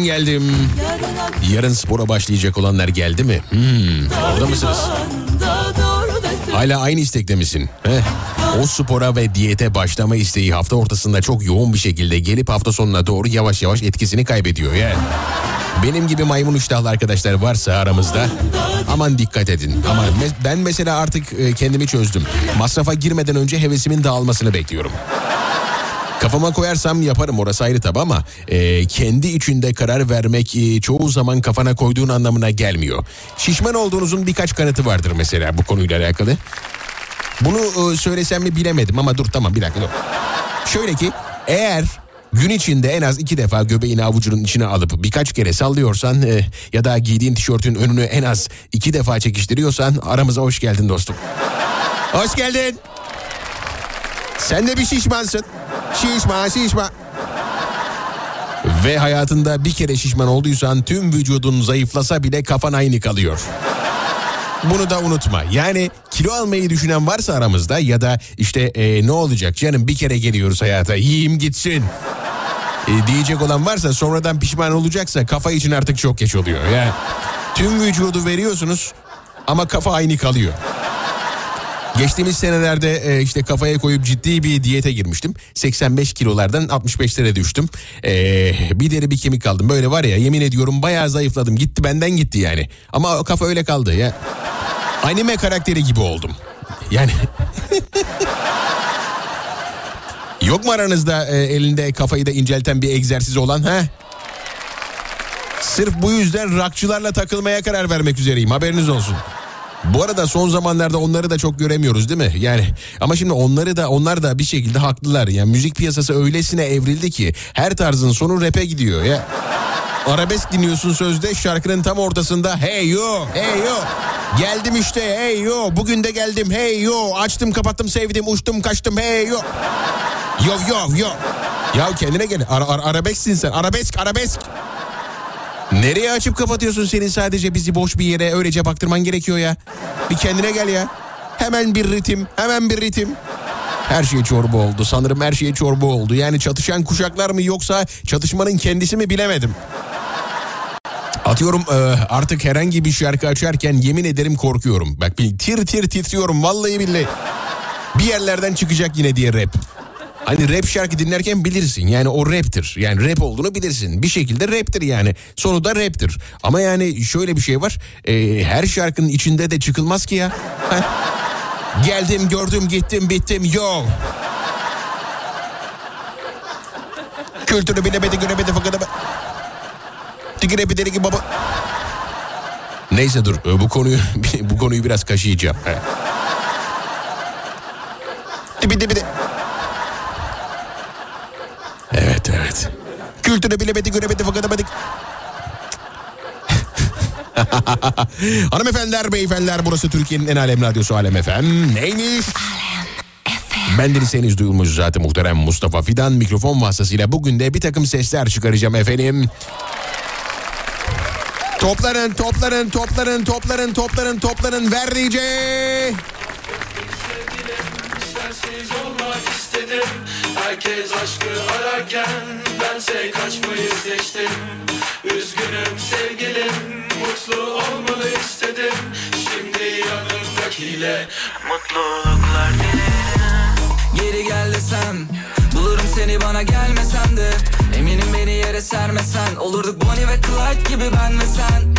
ben geldim. yarın spora başlayacak olanlar geldi mi? Hmm, orada mısınız? Hala aynı istekte misin? Heh. O spora ve diyete başlama isteği hafta ortasında çok yoğun bir şekilde gelip hafta sonuna doğru yavaş yavaş etkisini kaybediyor yani. Benim gibi maymun iştahlı arkadaşlar varsa aramızda aman dikkat edin. Ama ben mesela artık e, kendimi çözdüm. Masrafa girmeden önce hevesimin dağılmasını bekliyorum. Kafama koyarsam yaparım orası ayrı tabi ama e, kendi içinde karar vermek e, çoğu zaman kafana koyduğun anlamına gelmiyor. Şişman olduğunuzun birkaç kanıtı vardır mesela bu konuyla alakalı. Bunu e, söylesem mi bilemedim ama dur tamam bir dakika dur. Şöyle ki eğer gün içinde en az iki defa göbeğini avucunun içine alıp birkaç kere sallıyorsan e, ya da giydiğin tişörtün önünü en az iki defa çekiştiriyorsan aramıza hoş geldin dostum. Hoş geldin. Sen de bir şişmansın. Şişman şişman. Ve hayatında bir kere şişman olduysan tüm vücudun zayıflasa bile kafan aynı kalıyor. Bunu da unutma. Yani kilo almayı düşünen varsa aramızda ya da işte e, ne olacak canım bir kere geliyoruz hayata yiyeyim gitsin. E, diyecek olan varsa sonradan pişman olacaksa kafa için artık çok geç oluyor. Yani tüm vücudu veriyorsunuz ama kafa aynı kalıyor. Geçtiğimiz senelerde e, işte kafaya koyup ciddi bir diyete girmiştim. 85 kilolardan 65'lere düştüm. E, bir deri bir kemik kaldım. Böyle var ya yemin ediyorum bayağı zayıfladım. Gitti benden gitti yani. Ama kafa öyle kaldı ya. Anime karakteri gibi oldum. Yani Yok mu aranızda e, elinde kafayı da incelten bir egzersiz olan ha? Sırf bu yüzden rakçılarla takılmaya karar vermek üzereyim. Haberiniz olsun. Bu arada son zamanlarda onları da çok göremiyoruz değil mi? Yani ama şimdi onları da onlar da bir şekilde haklılar. Yani müzik piyasası öylesine evrildi ki her tarzın sonu rap'e gidiyor. Ya. Arabesk dinliyorsun sözde şarkının tam ortasında hey yo hey yo. Geldim işte hey yo. Bugün de geldim hey yo. Açtım kapattım sevdim uçtum kaçtım hey yo. Yo yo yo. Ya kendine gel. Ara, ara, arabesksin sen. Arabesk arabesk Nereye açıp kapatıyorsun senin sadece bizi boş bir yere öylece baktırman gerekiyor ya. Bir kendine gel ya. Hemen bir ritim, hemen bir ritim. Her şey çorba oldu. Sanırım her şey çorba oldu. Yani çatışan kuşaklar mı yoksa çatışmanın kendisi mi bilemedim. Atıyorum e, artık herhangi bir şarkı açarken yemin ederim korkuyorum. Bak bir tir tir titriyorum vallahi billahi. Bir yerlerden çıkacak yine diye rap. Hani rap şarkı dinlerken bilirsin. Yani o raptir. Yani rap olduğunu bilirsin. Bir şekilde raptir yani. Sonu da raptir. Ama yani şöyle bir şey var. Ee, her şarkının içinde de çıkılmaz ki ya. Geldim gördüm gittim bittim yo. Kültürü bilemedi göremedi fakat ama... Tigre bideri gibi baba. Neyse dur e, bu konuyu bu konuyu biraz kaşıyacağım. Dibi dibi de. Evet. Kültürü bilemedi göremedi fakat ama... Hanımefendiler, beyefendiler burası Türkiye'nin en alem radyosu Alem FM. Neymiş? Ben Deniz henüz duyulmuş zaten muhterem Mustafa Fidan mikrofon vasıtasıyla bugün de bir takım sesler çıkaracağım efendim. Topların, topların, topların, topların, topların, topların, ver DJ. Sensiz olmak istedim. Herkes aşkı ararken Bense kaçmayı seçtim. Üzgünüm sevgilim Mutlu olmalı istedim. Şimdi yanımdakiyle Mutluluklar dilerim. Geri gel desem Bulurum seni bana gelmesen de. Eminim beni yere sermesen Olurduk Bonnie ve Clyde gibi ben ve sen.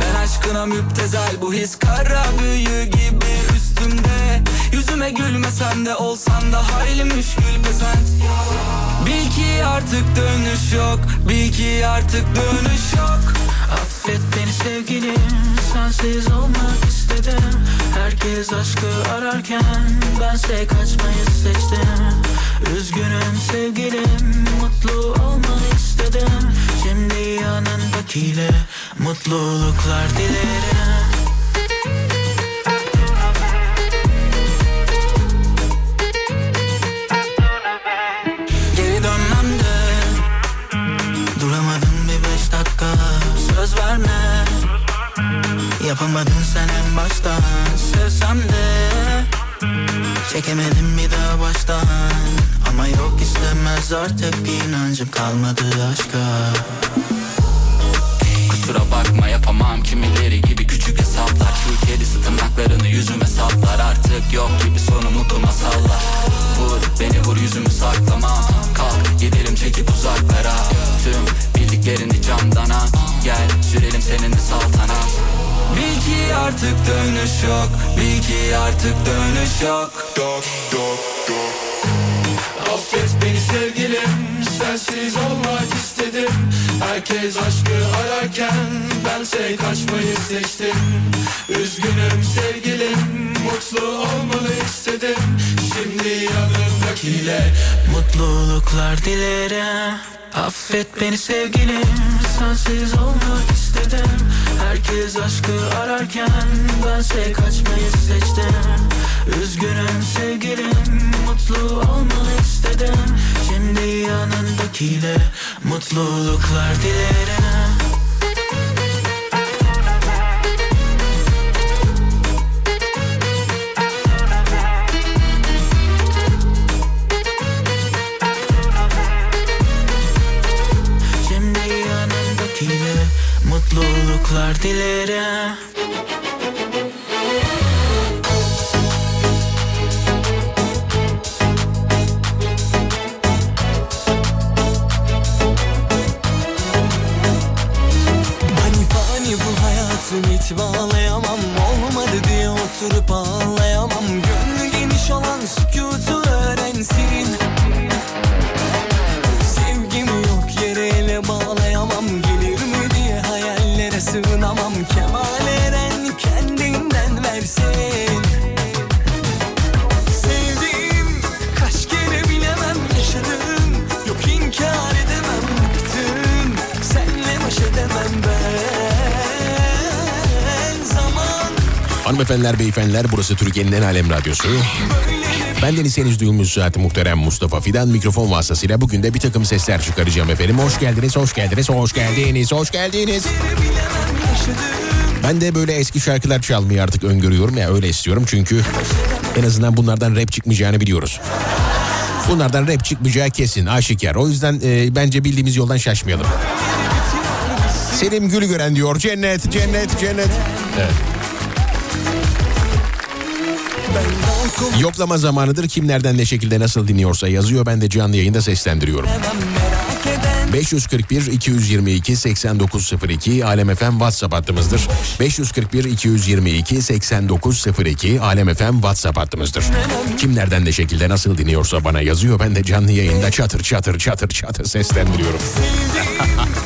Ben aşkına müptezel Bu his kara büyü gibi üstümde Yüzüme gülmesen de olsan da hayli müşkül pesent Bil ki artık dönüş yok Bil ki artık dönüş yok. Affet beni sevgilim Sensiz olmak istedim. Herkes aşkı ararken Bense kaçmayı seçtim. Üzgünüm sevgilim Mutlu olmanı istedim. Şimdi yanındakiyle Mutluluklar dilerim istemez artık inancım kalmadı aşka. Kusura bakma yapamam. Kimileri gibi küçük hesaplar. Şu kedisi tırnaklarını yüzüme saplar. Artık yok gibi sonumluk masallar. Vur beni vur yüzümü saklamam Kalk gidelim çekip uzaklara. Tüm bildiklerini camdan at Gel sürelim seninle saltanat Bil ki artık dönüş yok. Bil ki artık dönüş yok. Affet Sensiz olmak istedim. Herkes aşkı ararken Bense kaçmayı seçtim. Üzgünüm sevgilim Mutlu olmalı istedim. Şimdi yanımdakiyle Mutluluklar dilerim Affet beni sevgilim Sensiz olmak istedim. Herkes aşkı ararken Bense kaçmayı seçtim. Üzgünüm sevgilim Mutlu olmanı istedim. Şimdi yanındakiyle Mutluluklar dilerim Mutluluklar Hanımefendiler, beyefendiler burası Türkiye'nin en alem radyosu. Ben Deniz henüz duyulmuş zaten muhterem Mustafa Fidan mikrofon vasıtasıyla bugün de bir takım sesler çıkaracağım efendim. Hoş geldiniz, hoş geldiniz, hoş geldiniz, hoş geldiniz. Ben de böyle eski şarkılar çalmayı artık öngörüyorum ya öyle istiyorum çünkü en azından bunlardan rap çıkmayacağını biliyoruz. Bunlardan rap çıkmayacağı kesin aşikar. O yüzden e, bence bildiğimiz yoldan şaşmayalım. Selim Gülgören diyor cennet cennet cennet. Evet. Yoklama zamanıdır kim nereden ne şekilde nasıl dinliyorsa yazıyor. Ben de canlı yayında seslendiriyorum. koymam merak eden 541 222 8902 Alem FM WhatsApp hattımızdır. 541 222 8902 Alem FM WhatsApp hattımızdır. Kim ne şekilde nasıl dinliyorsa bana yazıyor. Ben de canlı yayında çatır çatır çatır çatır seslendiriyorum.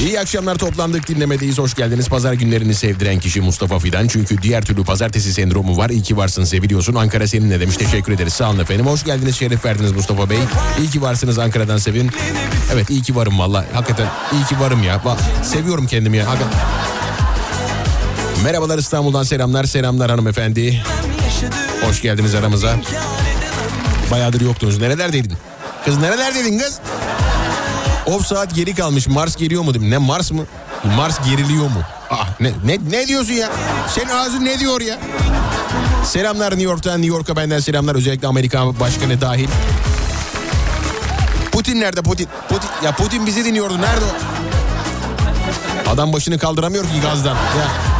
İyi akşamlar toplandık dinlemedeyiz hoş geldiniz. Pazar günlerini sevdiren kişi Mustafa Fidan. Çünkü diğer türlü pazartesi sendromu var. İyi ki varsın seviliyorsun. Ankara seninle demiş teşekkür ederiz. Sağ olun efendim. Hoş geldiniz şeref verdiniz Mustafa Bey. İyi ki varsınız Ankara'dan sevin. Evet iyi ki varım valla. Hakikaten iyi ki varım ya. Va- Seviyorum kendimi ya. Hakikaten. Merhabalar İstanbul'dan selamlar. Selamlar hanımefendi. Hoş geldiniz aramıza. Bayağıdır yoktunuz. Nerelerdeydin? Kız nerelerdeydin kız? Of saat geri kalmış. Mars geliyor mu dedim. Ne Mars mı? Mars geriliyor mu? Ah ne ne ne diyorsun ya? Senin ağzın ne diyor ya? Selamlar New York'tan New York'a benden selamlar özellikle Amerika başkanı dahil. Putin nerede Putin? Putin ya Putin bizi dinliyordu. Nerede o? Adam başını kaldıramıyor ki gazdan. Ya.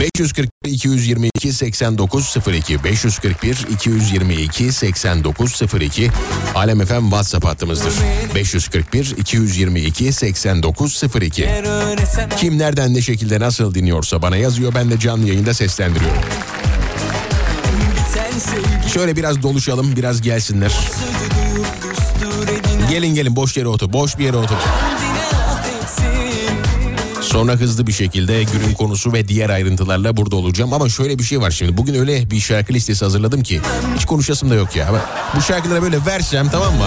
...541 222 8902 541 222 8902 Alem FM WhatsApp hattımızdır. 541 222 8902 Eğer öğrensem Kim nereden ne şekilde nasıl dinliyorsa bana yazıyor ben de canlı yayında seslendiriyorum. Şöyle biraz doluşalım biraz gelsinler. Gelin gelin boş yere otur boş bir yere otur. Sonra hızlı bir şekilde günün konusu ve diğer ayrıntılarla burada olacağım. Ama şöyle bir şey var şimdi. Bugün öyle bir şarkı listesi hazırladım ki hiç konuşasım da yok ya. Bu şarkıları böyle versem tamam mı?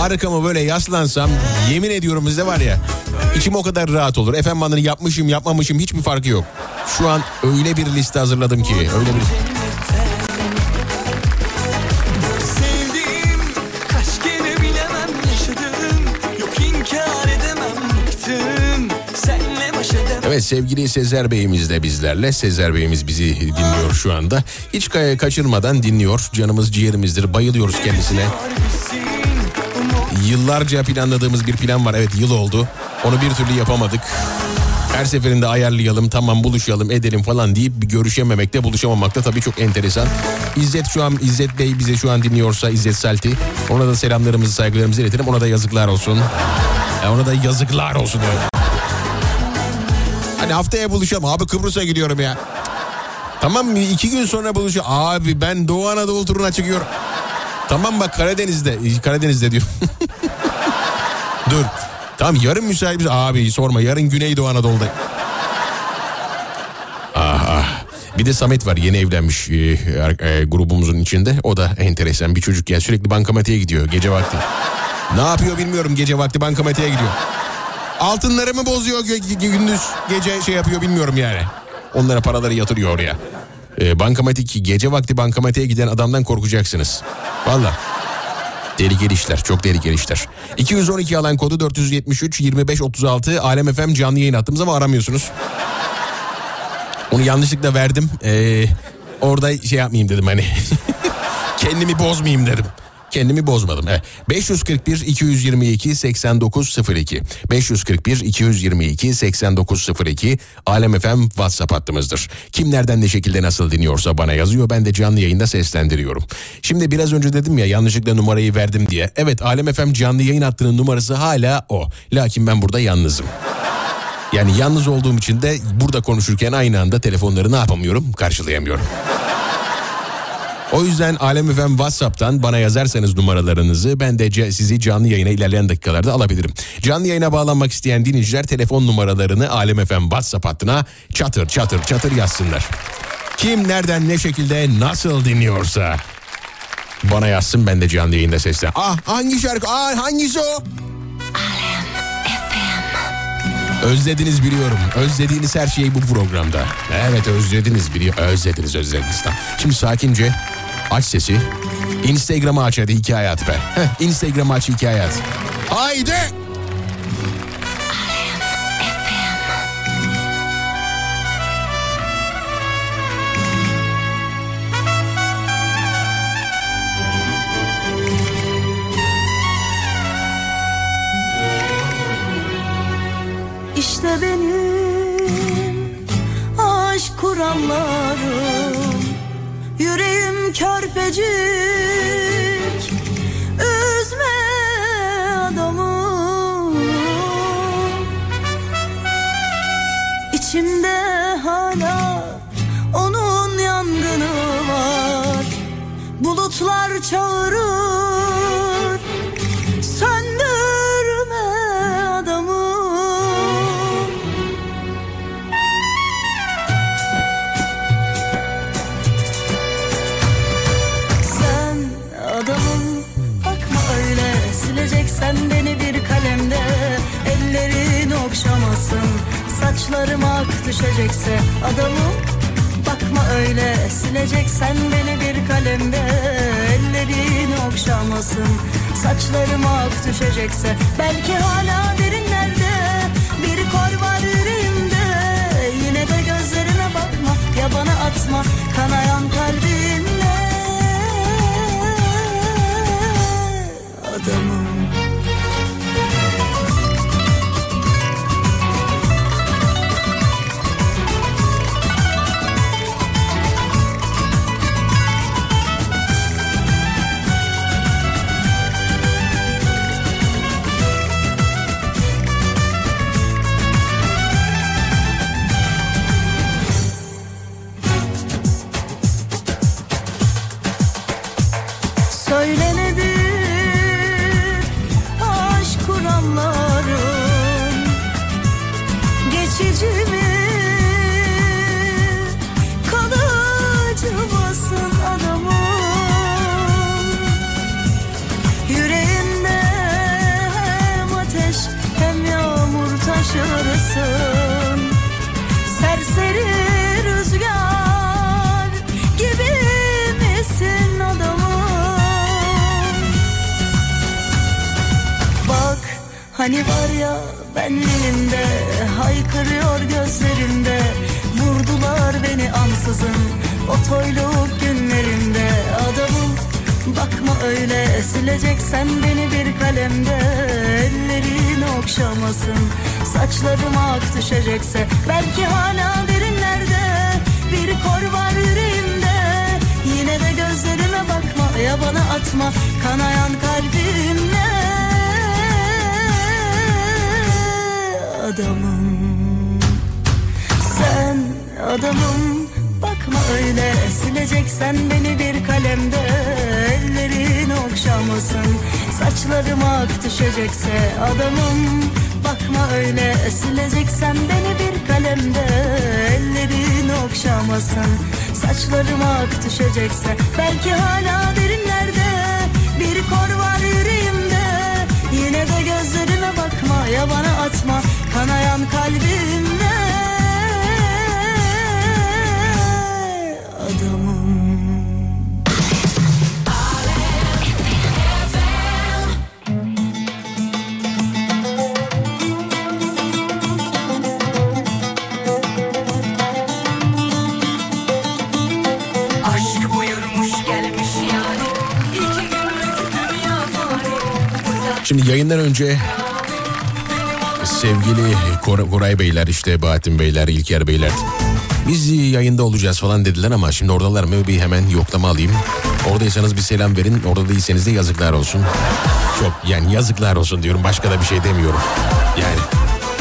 Arkama böyle yaslansam yemin ediyorum bizde var ya içim o kadar rahat olur. Efendim bandını yapmışım yapmamışım hiçbir farkı yok. Şu an öyle bir liste hazırladım ki öyle bir... Evet sevgili Sezer Bey'imiz de bizlerle. Sezer Bey'imiz bizi dinliyor şu anda. Hiç ka- kaçırmadan dinliyor. Canımız ciğerimizdir. Bayılıyoruz kendisine. Yıllarca planladığımız bir plan var. Evet yıl oldu. Onu bir türlü yapamadık. Her seferinde ayarlayalım, tamam buluşalım, edelim falan deyip görüşememekte, buluşamamakta tabii çok enteresan. İzzet şu an, İzzet Bey bize şu an dinliyorsa İzzet Salti. Ona da selamlarımızı, saygılarımızı iletelim. Ona da yazıklar olsun. Ona da yazıklar olsun. Evet. Hani haftaya buluşalım. Abi Kıbrıs'a gidiyorum ya. Tamam mı? iki gün sonra buluşalım. Abi ben Doğu Anadolu turuna çıkıyorum. Tamam bak Karadeniz'de. Karadeniz'de diyor. Dur. Tamam yarın müsait misin? Abi sorma yarın Güneydoğu Anadolu'da. Ah. Bir de Samet var yeni evlenmiş e, e, grubumuzun içinde. O da enteresan bir çocuk ya sürekli bankamatiğe gidiyor gece vakti. Ne yapıyor bilmiyorum gece vakti bankamatiğe gidiyor. Altınları mı bozuyor gündüz gece şey yapıyor bilmiyorum yani. Onlara paraları yatırıyor oraya. E, bankamatik gece vakti bankamatiğe giden adamdan korkacaksınız. Valla. Tehlikeli işler çok tehlikeli işler. 212 alan kodu 473 25 36 Alem FM canlı yayın attığımız ama aramıyorsunuz. Onu yanlışlıkla verdim. Ee, orada şey yapmayayım dedim hani. Kendimi bozmayayım dedim. Kendimi bozmadım. Evet. 541 222 8902 541 222 8902 Alem FM WhatsApp hattımızdır. Kim nereden ne şekilde nasıl dinliyorsa bana yazıyor. Ben de canlı yayında seslendiriyorum. Şimdi biraz önce dedim ya yanlışlıkla numarayı verdim diye. Evet Alem FM canlı yayın hattının numarası hala o. Lakin ben burada yalnızım. Yani yalnız olduğum için de burada konuşurken aynı anda telefonları ne yapamıyorum? Karşılayamıyorum. O yüzden Alem FM WhatsApp'tan bana yazarsanız numaralarınızı ben de sizi canlı yayına ilerleyen dakikalarda alabilirim. Canlı yayına bağlanmak isteyen dinleyiciler telefon numaralarını Alem FM WhatsApp hattına çatır çatır çatır yazsınlar. Kim nereden ne şekilde nasıl dinliyorsa bana yazsın ben de canlı yayında seslen. Ah hangi şarkı? Ah hangisi o? Özlediniz biliyorum. Özlediğiniz her şey bu programda. Evet özlediniz biliyor. Özlediniz özlediniz. Tamam. Şimdi sakince aç sesi. Instagram'ı aç hadi hikaye at be. Heh, Instagram'ı aç hikaye at. Haydi. İşte benim aşk kuramlarım Yüreğim körpecik Üzme adamı. İçimde hala onun yangını var. Bulutlar çağırır Saçlarım ak düşecekse adamım Bakma öyle sileceksen beni bir kalemde Ellerin okşamasın Saçlarım ak düşecekse Belki hala derinlerde Bir kor var yüreğimde. Yine de gözlerime bakma Ya bana atma kanayan kalbimle okşamasın Saçlarım ak düşecekse Belki hala derinlerde Bir kor var yüreğimde. Yine de gözlerime bakma ya bana atma Kanayan kalbimle yayından önce sevgili Kor- Koray Beyler işte Bahattin Beyler, İlker Beyler biz yayında olacağız falan dediler ama şimdi oradalar mı bir hemen yoklama alayım. Oradaysanız bir selam verin. Orada değilseniz de yazıklar olsun. Çok yani yazıklar olsun diyorum. Başka da bir şey demiyorum. Yani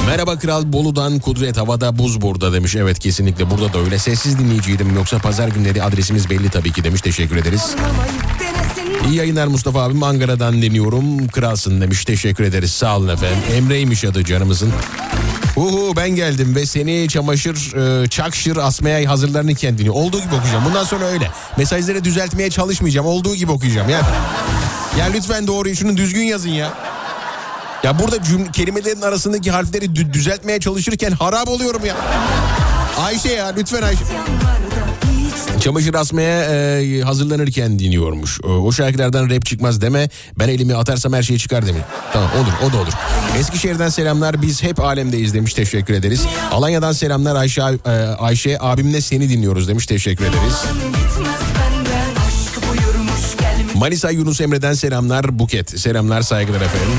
Merhaba Kral Bolu'dan Kudret Havada Buz burada demiş. Evet kesinlikle burada da öyle. Sessiz dinleyiciydim yoksa pazar günleri adresimiz belli tabii ki demiş. Teşekkür ederiz. İyi yayınlar Mustafa abim Ankara'dan dinliyorum. Kralsın demiş. Teşekkür ederiz. Sağ olun efendim. Emre'ymiş adı canımızın. Uhu ben geldim ve seni çamaşır e, çakşır asmaya hazırlanırken dinliyor. Olduğu gibi okuyacağım. Bundan sonra öyle. Mesajları düzeltmeye çalışmayacağım. Olduğu gibi okuyacağım. Ya, ya lütfen doğruyu şunu düzgün yazın ya. Ya burada cümle, kelimelerin arasındaki harfleri dü- düzeltmeye çalışırken harap oluyorum ya. Ayşe ya lütfen Ayşe. Çamaşır asmaya e, hazırlanırken dinliyormuş. E, o şarkılardan rap çıkmaz deme. Ben elimi atarsam her şey çıkar demiş. Tamam olur o da olur. Eskişehir'den selamlar. Biz hep alemdeyiz demiş. Teşekkür ederiz. Alanya'dan selamlar Ayşe, e, Ayşe abimle seni dinliyoruz demiş. Teşekkür ederiz. Manisa Yunus Emre'den selamlar. Buket. Selamlar saygılar efendim.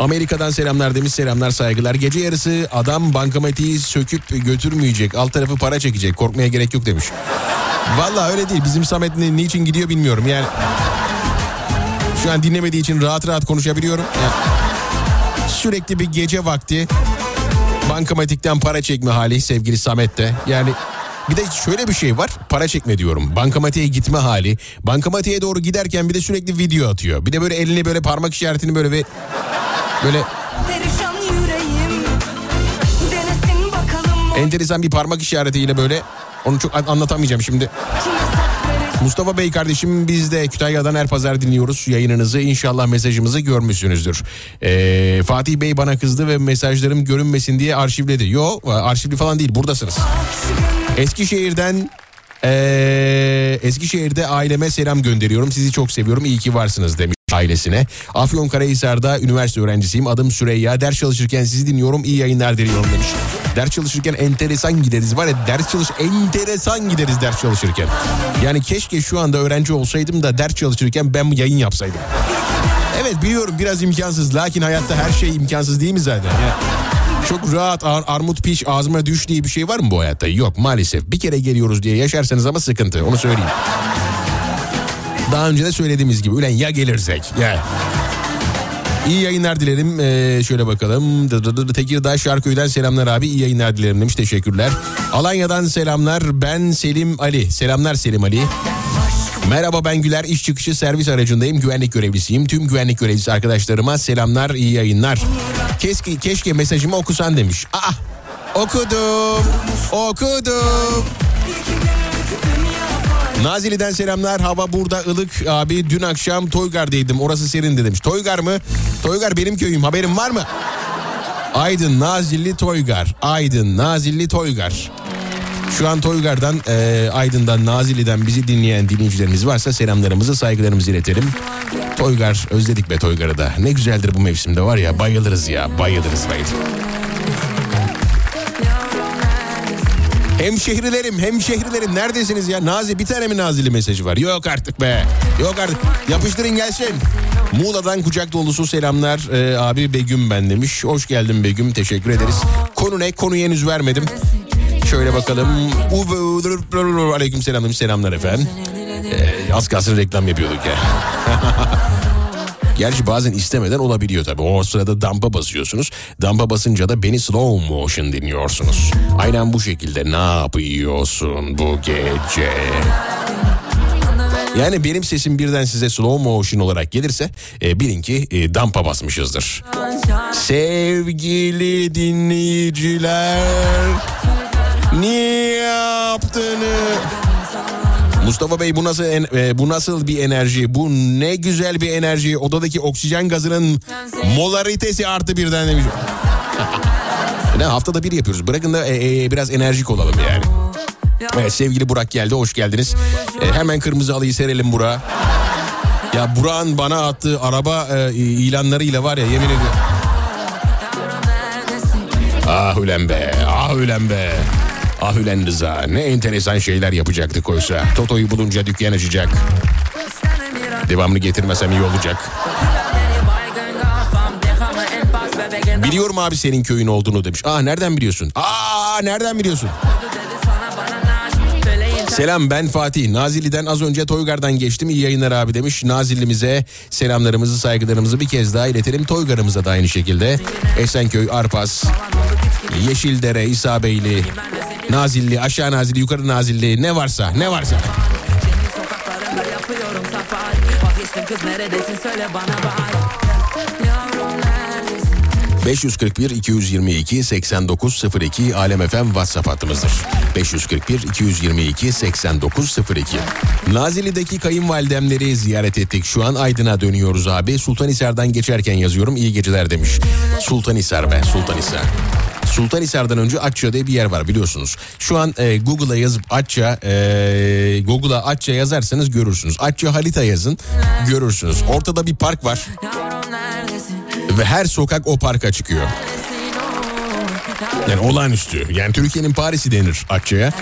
Amerika'dan selamlar demiş selamlar saygılar. Gece yarısı adam bankamatiği söküp götürmeyecek. Alt tarafı para çekecek. Korkmaya gerek yok demiş. Valla öyle değil. Bizim Samet ne, niçin gidiyor bilmiyorum. Yani şu an dinlemediği için rahat rahat konuşabiliyorum. Yani sürekli bir gece vakti bankamatikten para çekme hali sevgili Samet'te. Yani bir de şöyle bir şey var. Para çekme diyorum. Bankamatiğe gitme hali. Bankamatiğe doğru giderken bir de sürekli video atıyor. Bir de böyle elini böyle parmak işaretini böyle ve böyle enteresan bir parmak işaretiyle böyle onu çok an- anlatamayacağım şimdi. Mustafa Bey kardeşim biz de Kütahya'dan her pazar dinliyoruz yayınınızı. İnşallah mesajımızı görmüşsünüzdür. Ee, Fatih Bey bana kızdı ve mesajlarım görünmesin diye arşivledi. Yo arşivli falan değil buradasınız. Eskişehir'den ee, Eskişehir'de aileme selam gönderiyorum. Sizi çok seviyorum. İyi ki varsınız demiş ailesine. Afyonkarahisar'da üniversite öğrencisiyim. Adım Süreyya. Ders çalışırken sizi dinliyorum. İyi yayınlar diliyorum demiş. Ders çalışırken enteresan gideriz. Var ya ders çalış enteresan gideriz ders çalışırken. Yani keşke şu anda öğrenci olsaydım da ders çalışırken ben yayın yapsaydım. Evet biliyorum biraz imkansız. Lakin hayatta her şey imkansız değil mi zaten? Yani çok rahat ar- armut piş ağzıma düş diye bir şey var mı bu hayatta? Yok maalesef. Bir kere geliyoruz diye yaşarsanız ama sıkıntı onu söyleyeyim. Daha önce de söylediğimiz gibi ulan ya gelirsek ya. İyi yayınlar dilerim. Ee, şöyle bakalım. Tekirdağ Şarköy'den selamlar abi. İyi yayınlar dilerim demiş. Teşekkürler. Alanya'dan selamlar. Ben Selim Ali. Selamlar Selim Ali. Merhaba ben Güler. İş çıkışı servis aracındayım. Güvenlik görevlisiyim. Tüm güvenlik görevlisi arkadaşlarıma selamlar, iyi yayınlar. Keşke, keşke mesajımı okusan demiş. Aa, okudum. Okudum. Nazilli'den selamlar. Hava burada ılık abi. Dün akşam Toygar'daydım. Orası serindi demiş. Toygar mı? Toygar benim köyüm. Haberin var mı? Aydın, Nazilli, Toygar. Aydın, Nazilli, Toygar. Şu an Toygar'dan, e, Aydın'dan, Nazilli'den bizi dinleyen dinleyicilerimiz varsa selamlarımızı, saygılarımızı iletelim. Toygar, özledik be Toygar'ı da. Ne güzeldir bu mevsimde var ya, bayılırız ya, bayılırız bayılırız. Hemşehrilerim, hemşehrilerim neredesiniz ya? Nazi bir tane mi Nazilli mesajı var? Yok artık be. Yok artık. Yapıştırın gelsin. Muğla'dan kucak dolusu selamlar. Ee, abi Begüm ben demiş. Hoş geldin Begüm. Teşekkür ederiz. Konu ne? Konuyu henüz vermedim. Şöyle bakalım. Aleyküm selam. Selamlar efendim. Ee, az kalsın reklam yapıyorduk ya. Gerçi bazen istemeden olabiliyor tabii. O sırada dampa basıyorsunuz. Dampa basınca da beni slow motion dinliyorsunuz. Aynen bu şekilde ne yapıyorsun bu gece? Yani benim sesim birden size slow motion olarak gelirse e, bilin ki e, dampa basmışızdır. Sevgili dinleyiciler niye yaptığını Mustafa Bey bu nasıl en- e, bu nasıl bir enerji? Bu ne güzel bir enerji. Odadaki oksijen gazının molaritesi artı birden demiş. ne haftada bir yapıyoruz. Bırakın da e, e, biraz enerjik olalım yani. Evet sevgili Burak geldi. Hoş geldiniz. E, hemen kırmızı alıyı serelim Burak'a. Ya Burak'ın bana attığı araba e, ilanlarıyla var ya yemin ediyorum. Ah ulen be, ah ulen be. Ah ulen Rıza ne enteresan şeyler yapacaktık oysa. Toto'yu bulunca dükkan açacak. Devamlı getirmesem iyi olacak. Biliyorum abi senin köyün olduğunu demiş. Aa nereden biliyorsun? Aa nereden biliyorsun? Selam ben Fatih. Nazilli'den az önce Toygar'dan geçtim. İyi yayınlar abi demiş. Nazilli'mize selamlarımızı saygılarımızı bir kez daha iletelim. Toygar'ımıza da aynı şekilde. Esenköy, Arpas, Yeşildere, İsabeyli, Nazilli, aşağı Nazilli, yukarı Nazilli ne varsa ne varsa. Sokaklarında yapıyorum safari Vazgeçtim kız neredesin söyle bana bari Yavrum neredesin 541 222 8902 Alem FM WhatsApp hattımızdır. 541 222 8902. Nazilli'deki kayınvalidemleri ziyaret ettik. Şu an Aydın'a dönüyoruz abi. Sultanhisar'dan geçerken yazıyorum. İyi geceler demiş. Sultanhisar be Sultanhisar. Sultanhisar'dan önce Atça diye bir yer var biliyorsunuz. Şu an e, Google'a yazıp Atça, e, Google'a Atça yazarsanız görürsünüz. Atça harita yazın görürsünüz. Ortada bir park var ve her sokak o parka çıkıyor. Yani olağanüstü. Yani Türkiye'nin Paris'i denir Akça'ya.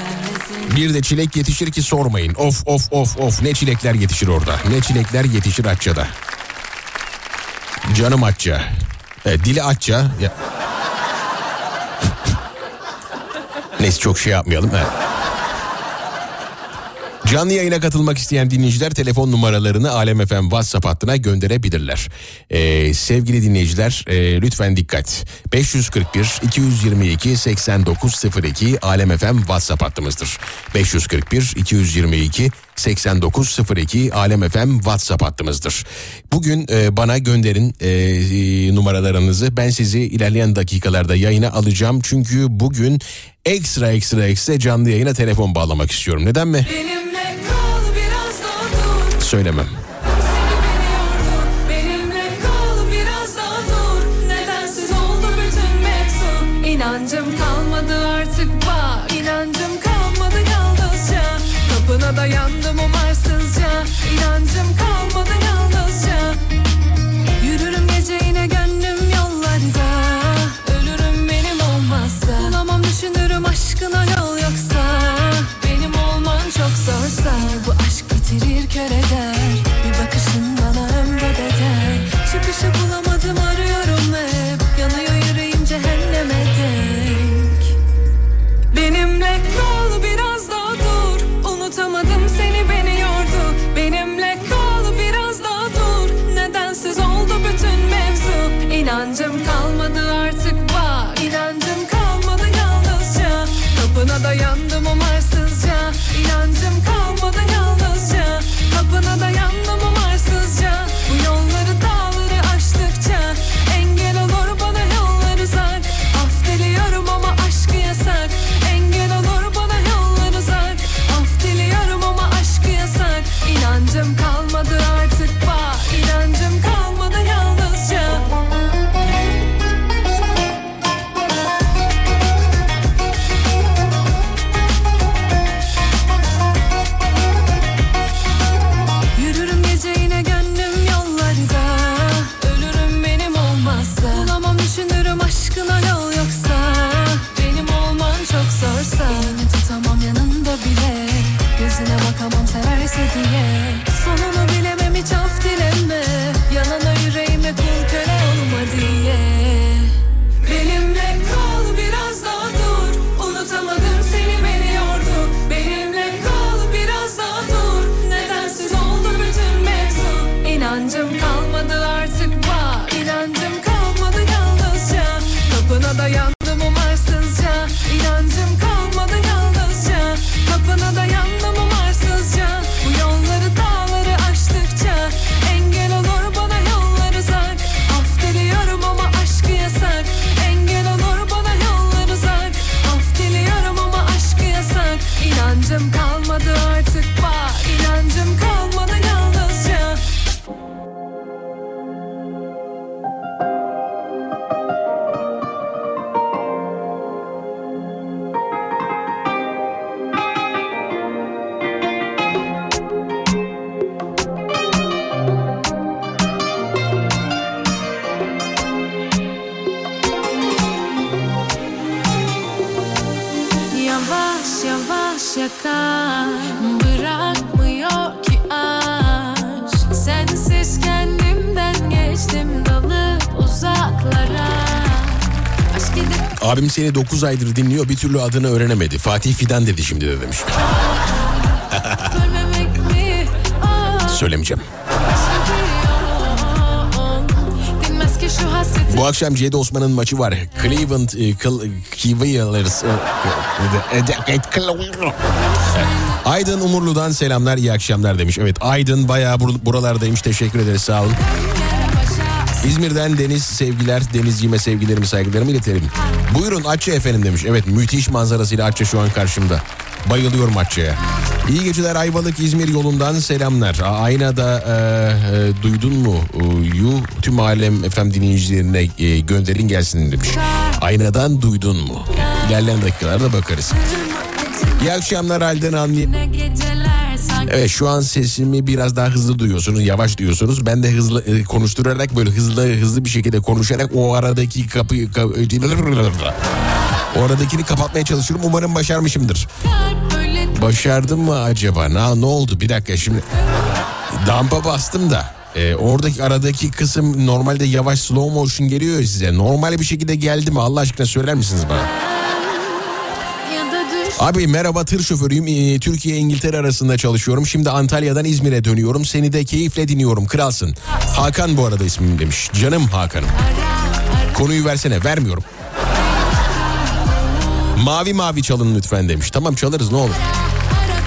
Bir de çilek yetişir ki sormayın. Of of of of ne çilekler yetişir orada. Ne çilekler yetişir Akça'da. Canım Akça. Evet, dili açça. Ya... Neyse çok şey yapmayalım. Evet. Canlı yayına katılmak isteyen dinleyiciler telefon numaralarını Alem FM WhatsApp hattına gönderebilirler. Ee, sevgili dinleyiciler e, lütfen dikkat. 541 222 8902 Alem FM WhatsApp hattımızdır. 541 222 8902 Alem FM WhatsApp hattımızdır. Bugün e, bana gönderin e, e, numaralarınızı. Ben sizi ilerleyen dakikalarda yayına alacağım. Çünkü bugün ekstra ekstra ekstra canlı yayına telefon bağlamak istiyorum. Neden mi? Benimle kal biraz daha dur Söylemem. Dayandım umarsızca. İnancım kalmadı seni 9 aydır dinliyor bir türlü adını öğrenemedi. Fatih Fidan dedi şimdi de demiş. Aa, Söylemeyeceğim. Bu akşam Cedi Osman'ın maçı var. Cleveland e, Cavaliers. e, e, Aydın Umurlu'dan selamlar iyi akşamlar demiş. Evet Aydın bayağı bur- buralardaymış teşekkür ederiz sağ olun. İzmir'den Deniz sevgiler. Denizciğime sevgilerimi saygılarımı iletelim. Buyurun Atça efendim demiş. Evet müthiş manzarasıyla Atça şu an karşımda. Bayılıyorum Atça'ya. İyi geceler Ayvalık İzmir yolundan selamlar. Aynada e, e, duydun mu? Yu tüm alem FM dinleyicilerine e, gönderin gelsin demiş. Aynadan duydun mu? İlerleyen dakikalarda bakarız. İyi akşamlar halden anlayayım. Evet şu an sesimi biraz daha hızlı duyuyorsunuz, yavaş duyuyorsunuz. Ben de hızlı e, konuşturarak böyle hızlı hızlı bir şekilde konuşarak o aradaki kapıyı ka- o aradakini kapatmaya çalışıyorum. Umarım başarmışımdır. Başardım mı acaba? Na, ne oldu? Bir dakika şimdi. Dampa bastım da. Ee, oradaki aradaki kısım normalde yavaş slow motion geliyor size. Normal bir şekilde geldi mi Allah aşkına söyler misiniz bana? Abi merhaba tır şoförüyüm. Ee, Türkiye İngiltere arasında çalışıyorum. Şimdi Antalya'dan İzmir'e dönüyorum. Seni de keyifle dinliyorum. Kralsın. Hakan bu arada ismim demiş. Canım Hakan'ım. Konuyu versene. Vermiyorum. Mavi mavi çalın lütfen demiş. Tamam çalarız ne olur.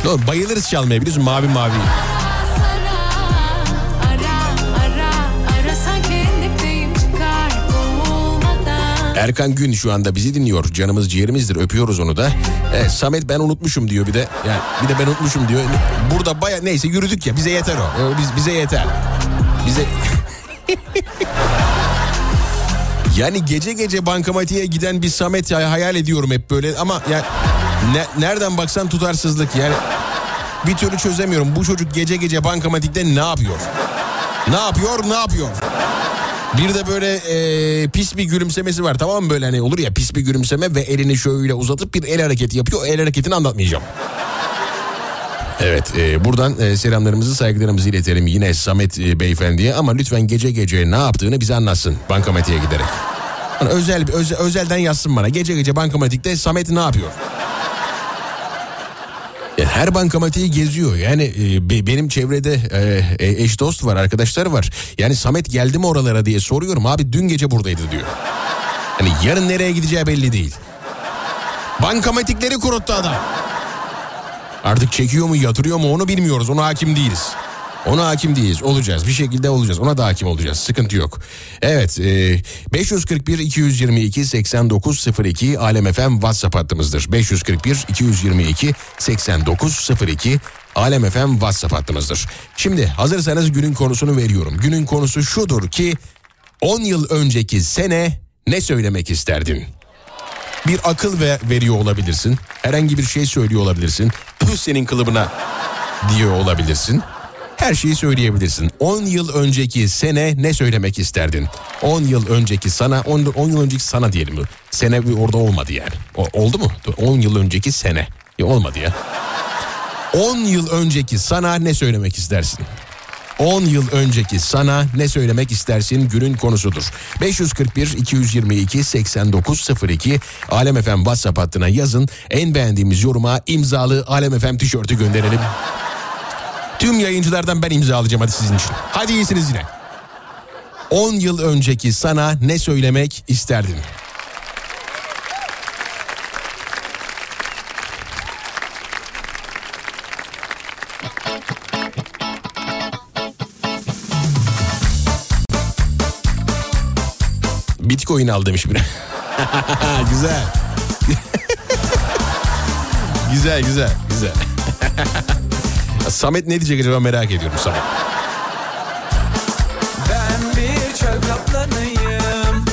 Ne olur bayılırız çalmaya biliyorsun mavi mavi. Erkan Gün şu anda bizi dinliyor. Canımız ciğerimizdir. Öpüyoruz onu da. Evet, Samet ben unutmuşum diyor bir de. Yani bir de ben unutmuşum diyor. Burada baya neyse yürüdük ya bize yeter o. Ee, Biz bize yeter. Bize Yani gece gece bankamatiğe giden bir Samet ya- hayal ediyorum hep böyle ama ya ne- nereden baksan tutarsızlık yani bir türlü çözemiyorum. Bu çocuk gece gece bankamatikte ne yapıyor? Ne yapıyor? Ne yapıyor? Bir de böyle e, pis bir gülümsemesi var tamam mı böyle hani olur ya pis bir gülümseme ve elini şöyle uzatıp bir el hareketi yapıyor. O el hareketini anlatmayacağım. Evet e, buradan e, selamlarımızı saygılarımızı iletelim yine Samet e, beyefendiye ama lütfen gece gece ne yaptığını bize anlatsın bankamatiğe giderek. Hani özel, özel özelden yazsın bana gece gece bankamatikte Samet ne yapıyor? Yani her bankamatiği geziyor. Yani e, be- benim çevrede e, e, eş dost var, arkadaşlar var. Yani Samet geldi mi oralara diye soruyorum. Abi dün gece buradaydı diyor. Hani yarın nereye gideceği belli değil. Bankamatikleri kuruttu adam. Artık çekiyor mu yatırıyor mu onu bilmiyoruz. Ona hakim değiliz. Ona hakim değiliz. Olacağız. Bir şekilde olacağız. Ona da hakim olacağız. Sıkıntı yok. Evet. E, 541 222 8902 Alem FM WhatsApp hattımızdır. 541 222 8902 Alem FM WhatsApp hattımızdır. Şimdi hazırsanız günün konusunu veriyorum. Günün konusu şudur ki 10 yıl önceki sene ne söylemek isterdin? bir akıl ve veriyor olabilirsin. Herhangi bir şey söylüyor olabilirsin. Püh senin kılıbına diyor olabilirsin. Her şeyi söyleyebilirsin. 10 yıl önceki sene ne söylemek isterdin? 10 yıl önceki sana, 10, 10 yıl önceki sana diyelim. Sene bir orada olmadı yani. O, oldu mu? 10 yıl önceki sene. Ya olmadı ya. 10 yıl önceki sana ne söylemek istersin? 10 yıl önceki sana ne söylemek istersin günün konusudur. 541 222 8902 Alem FM WhatsApp hattına yazın. En beğendiğimiz yoruma imzalı Alem FM tişörtü gönderelim. Tüm yayıncılardan ben imza alacağım hadi sizin için. Hadi iyisiniz yine. 10 yıl önceki sana ne söylemek isterdin? Bitcoin al demiş biri. güzel. güzel güzel güzel. Samet ne diyecek acaba merak ediyorum Samet. Ben bir çöl kaplanıyım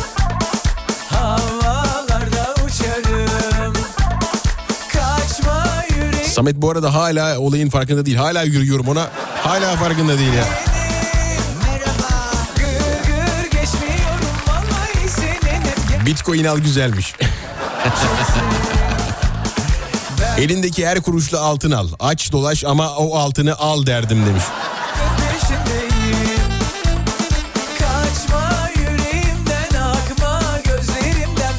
Havalarda uçarım Kaçma yüreğim Samet bu arada hala olayın farkında değil. Hala yürüyorum ona. Hala farkında değil ya. Bitcoin al güzelmiş. Elindeki her kuruşla altın al. Aç dolaş ama o altını al derdim demiş.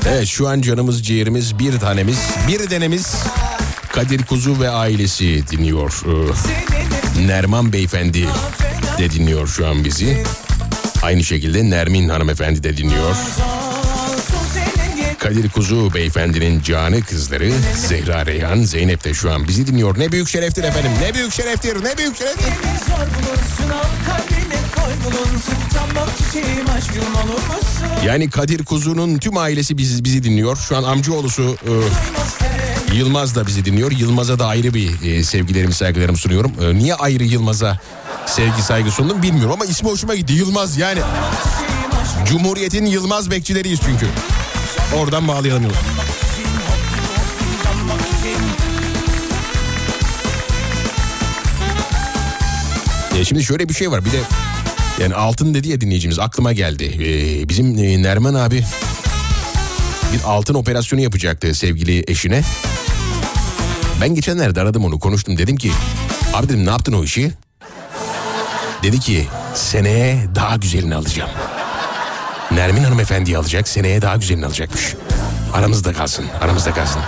Evet şu an canımız ciğerimiz bir tanemiz bir denemiz Kadir Kuzu ve ailesi dinliyor. Ee, Nerman Beyefendi de dinliyor şu an bizi. Aynı şekilde Nermin Hanımefendi de dinliyor. Kadir Kuzu Beyefendinin canı kızları Zehra Reyhan, Zeynep de şu an bizi dinliyor. Ne büyük şereftir efendim. Ne büyük şereftir. Ne büyük şereftir. Yani Kadir Kuzu'nun tüm ailesi bizi, bizi dinliyor. Şu an amcaoğlusu e, Yılmaz da bizi dinliyor. Yılmaz'a da ayrı bir e, sevgilerimi saygılarımı sunuyorum. E, niye ayrı Yılmaz'a sevgi saygı sundum bilmiyorum ama ismi hoşuma gitti. Yılmaz yani. Cumhuriyet'in Yılmaz bekçileriyiz çünkü. Oradan bağlayalım Yılmaz. E, şimdi şöyle bir şey var bir de yani altın dedi ya dinleyicimiz aklıma geldi. E, bizim e, Nerman abi bir altın operasyonu yapacaktı sevgili eşine. Ben geçenlerde aradım onu konuştum dedim ki abi dedim ne yaptın o işi? Dedi ki seneye daha güzelini alacağım. Nermin hanımefendi alacak seneye daha güzelini alacakmış. Aramızda kalsın aramızda kalsın.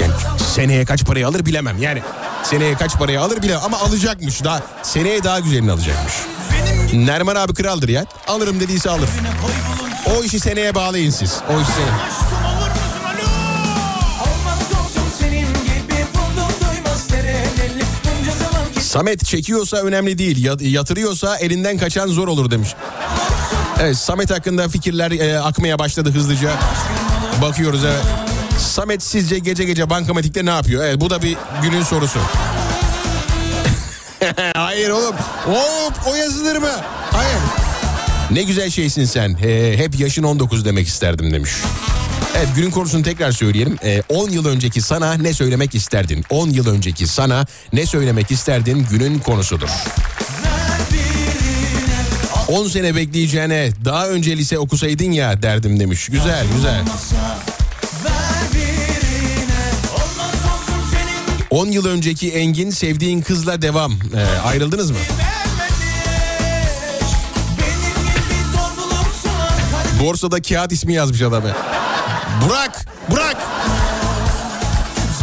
Yani seneye kaç parayı alır bilemem yani. Seneye kaç parayı alır bilemem ama alacakmış. Daha, seneye daha güzelini alacakmış. Nerman abi kraldır ya. Alırım dediyse alır. O işi seneye bağlayın siz. O işi seneye. Samet çekiyorsa önemli değil. Ya- Yatırıyorsa elinden kaçan zor olur demiş. Evet Samet hakkında fikirler e, akmaya başladı hızlıca. Bakıyoruz evet. Samet sizce gece gece bankamatikte ne yapıyor? Evet bu da bir günün sorusu. Hayır oğlum. Hop o yazılır mı? Hayır. Ne güzel şeysin sen. He, hep yaşın 19 demek isterdim demiş. Evet günün konusunu tekrar söyleyelim. Ee, 10 yıl önceki sana ne söylemek isterdin? 10 yıl önceki sana ne söylemek isterdin günün konusudur. 10 sene bekleyeceğine daha önce lise okusaydın ya derdim demiş. Güzel güzel. ver birine Olmaz olsun senin 10 yıl önceki Engin sevdiğin kızla devam. Ee, ayrıldınız mı? Borsada kağıt ismi yazmış adam. Burak, Burak.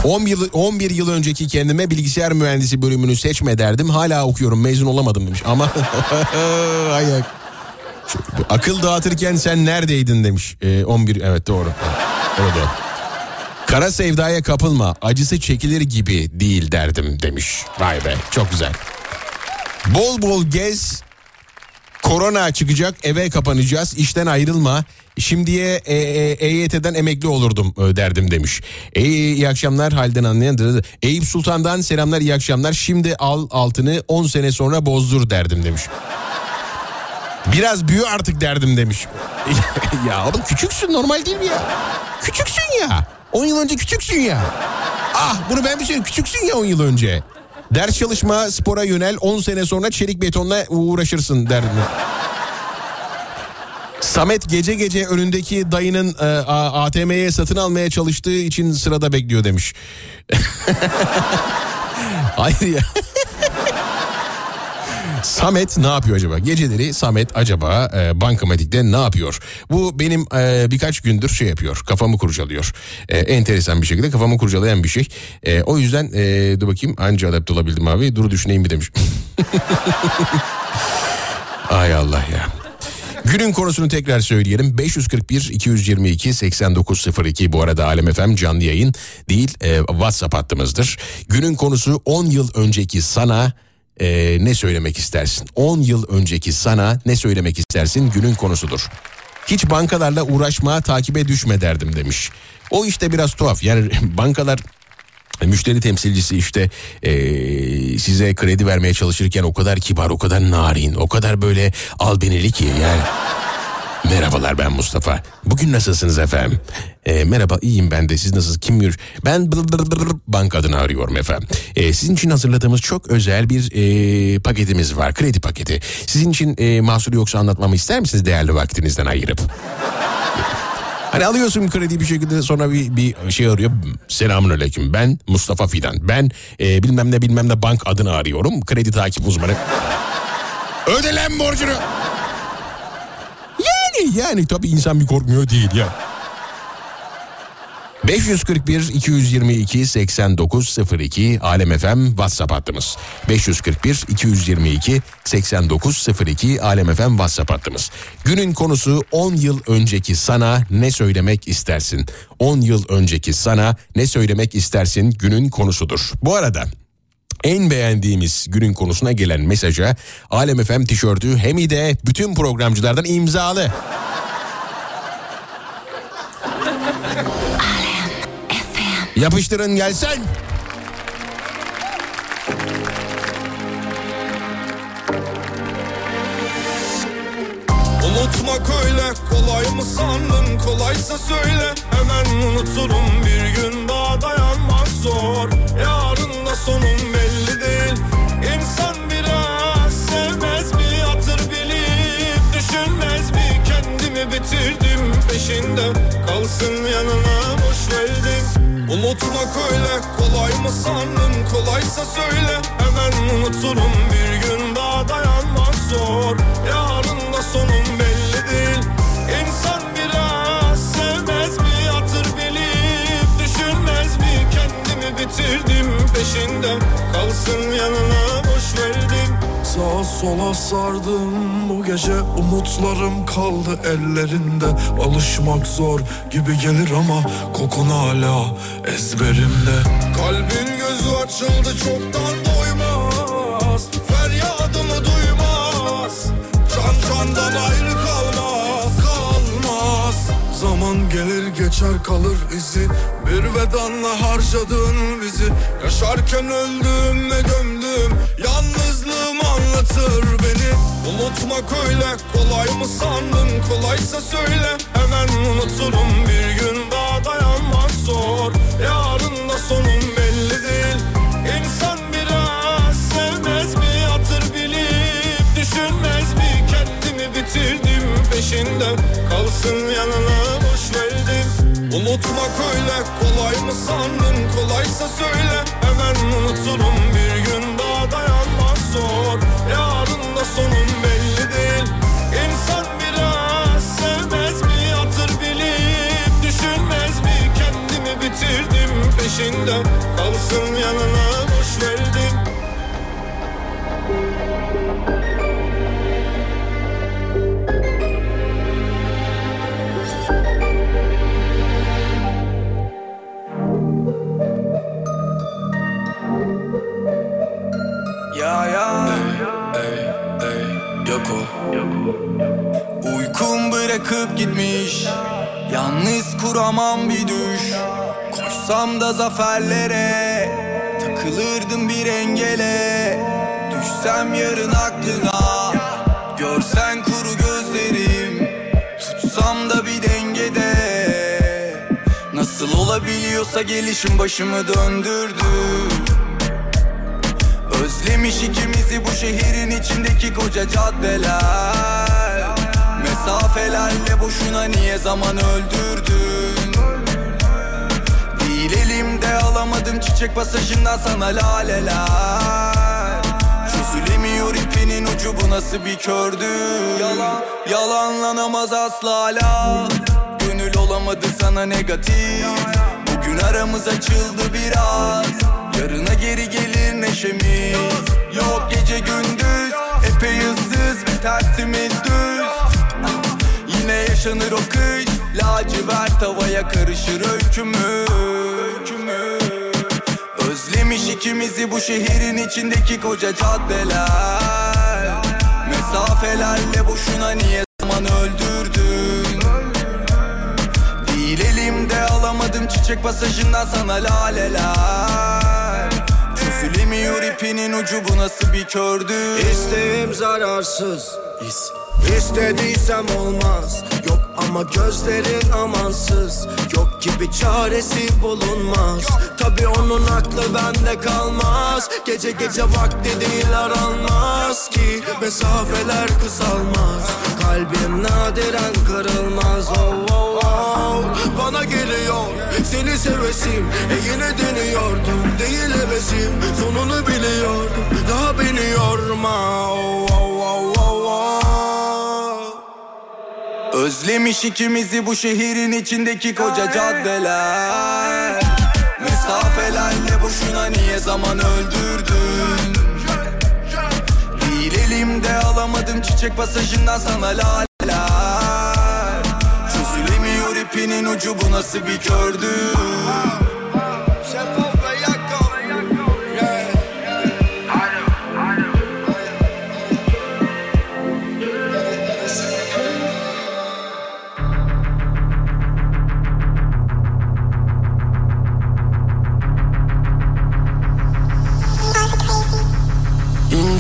10 yıl, 11 yıl önceki kendime bilgisayar mühendisi bölümünü seçme derdim. Hala okuyorum mezun olamadım demiş. Ama ayak. Akıl dağıtırken sen neredeydin demiş. Ee, 11 evet doğru. Evet, doğru. Kara sevdaya kapılma acısı çekilir gibi değil derdim demiş. Vay be çok güzel. Bol bol gez Korona çıkacak eve kapanacağız işten ayrılma. Şimdiye e, e, EYT'den emekli olurdum e, derdim demiş. E, iyi akşamlar halden anlayan. Eyüp Sultan'dan selamlar iyi akşamlar. Şimdi al altını 10 sene sonra bozdur derdim demiş. Biraz büyü artık derdim demiş. ya oğlum küçüksün normal değil mi ya? Küçüksün ya. 10 yıl önce küçüksün ya. Ah bunu ben bir şey küçüksün ya 10 yıl önce. Ders çalışma spora yönel 10 sene sonra çelik betonla uğraşırsın derdim. Samet gece gece önündeki dayının e, ATM'ye satın almaya çalıştığı için sırada bekliyor demiş. Hayır ya. Samet ne yapıyor acaba? Geceleri Samet acaba e, bankamatikte ne yapıyor? Bu benim e, birkaç gündür şey yapıyor. Kafamı kurcalıyor. E, enteresan bir şekilde kafamı kurcalayan bir şey. E, o yüzden e, dur bakayım anca adapte olabildim abi. Dur düşüneyim bir demiş. Ay Allah ya. Günün konusunu tekrar söyleyelim. 541 222 8902 bu arada Alem FM canlı yayın değil e, WhatsApp hattımızdır. Günün konusu 10 yıl önceki sana e, ne söylemek istersin? 10 yıl önceki sana ne söylemek istersin günün konusudur. Hiç bankalarla uğraşma takibe düşme derdim demiş. O işte biraz tuhaf yani bankalar Müşteri temsilcisi işte eee, size kredi vermeye çalışırken o kadar kibar, o kadar narin, o kadar böyle albenili ki yani. Merhabalar ben Mustafa. Bugün nasılsınız efendim? Eee, merhaba iyiyim ben de siz nasılsınız? Kim görüş? Ben bır bank adını arıyorum efendim. Eee, sizin için hazırladığımız çok özel bir eee, paketimiz var. Kredi paketi. Sizin için eee mahsur yoksa anlatmamı ister misiniz değerli vaktinizden ayırıp? Hani alıyorsun kredi bir şekilde sonra bir, bir şey arıyor. Selamun aleyküm ben Mustafa Fidan. Ben e, bilmem ne bilmem ne bank adını arıyorum. Kredi takip uzmanı. Öde borcunu. Yani yani tabii insan bir korkmuyor değil ya. 541 222 8902 Alem FM WhatsApp hattımız. 541 222 8902 Alem FM WhatsApp hattımız. Günün konusu 10 yıl önceki sana ne söylemek istersin? 10 yıl önceki sana ne söylemek istersin günün konusudur. Bu arada en beğendiğimiz günün konusuna gelen mesaja Alem FM tişörtü hem de bütün programcılardan imzalı. Yapıştırın gelsin. Unutmak öyle kolay mı sandın? Kolaysa söyle. Hemen unuturum. Bir gün daha dayanmak zor. Yarın da sonum belli değil. İnsan biraz sevmez mi? Hatır bilip Düşünmez mi? Kendimi bitirdim peşinde Kalsın yanına boş verdim Unutmak öyle kolay mı sandın? Kolaysa söyle. Hemen unuturum bir gün daha dayanmak zor. Yarın da sonum belli değil. İnsan biraz sevmez mi hatır bilip Düşünmez mi? Kendimi bitirdim peşinden Kalsın yanına boş verdim Sağa sola sardım. Bu gece umutlarım kaldı ellerinde. Alışmak zor gibi gelir ama kokun hala ezberimde. Kalbin gözü açıldı çoktan doymaz Zaman gelir geçer kalır izi. Bir vedanla harcadın bizi. Yaşarken öldüm ve gömdüm. Yalnızlığım anlatır beni. Unutmak öyle kolay mı sandın? Kolaysa söyle. Hemen unuturum. Bir gün daha dayanmak zor. Yarın da sonum belli değil. İnsan biraz sevmez mi peşinden Kalsın yanına boş verdim. Unutmak öyle kolay mı sandın? Kolaysa söyle. Hemen unuturum Bir gün daha dayanmak zor. Yarın da sonum belli değil. İnsan biraz sevmez mi? Hatır bilip düşünmez mi? Kendimi bitirdim peşinden Kalsın yanına boş verdim gitmiş. Yalnız kuramam bir düş. Koşsam da zaferlere Takılırdım bir engele. Düşsem yarın aklına Görsen kuru gözlerim. Tutsam da bir dengede. Nasıl olabiliyorsa gelişim başımı döndürdü. Özlemiş ikimizi bu şehrin içindeki koca caddeler Mesafelerle boşuna niye zaman öldürdün? Değil elimde alamadım çiçek pasajından sana laleler. Çözülemiyor ipinin ucu bu nasıl bir kördü? Yalan, yalanlanamaz asla hala. Gönül olamadı sana negatif. Bugün aramız açıldı biraz. Yarına geri gelir neşemiz. Yok gece gündüz Epey ıssız ve tersimiz düz yaşanır o kış. Lacivert havaya karışır öykümüz. Özlemiş ikimizi bu şehrin içindeki koca caddeler. Mesafelerle boşuna niye zaman öldürdün? Değil elimde alamadım çiçek pasajından sana laleler. Çözülemiyor ipinin ucu bu nasıl bir kördü İsteğim zararsız. İs İstediysem olmaz. Yok ama gözlerin amansız. Yok gibi çaresi bulunmaz. Tabi onun aklı bende kalmaz. Gece gece vakti değil aranmaz ki. Mesafeler kısalmaz. Kalbim nadiren kırılmaz. Oh, oh, oh. Bana geliyor. Seni sevesim. E yine deniyordum. Değil hevesim. Sonunu biliyordum. Daha beni yorma. Oh, oh, oh. Özlemiş ikimizi bu şehrin içindeki koca caddeler. Mesafelerle boşuna niye zaman öldürdün? Değil elimde alamadım çiçek pasajından sana laleler. Çözülemiyor ipinin ucu bu nasıl bir kördü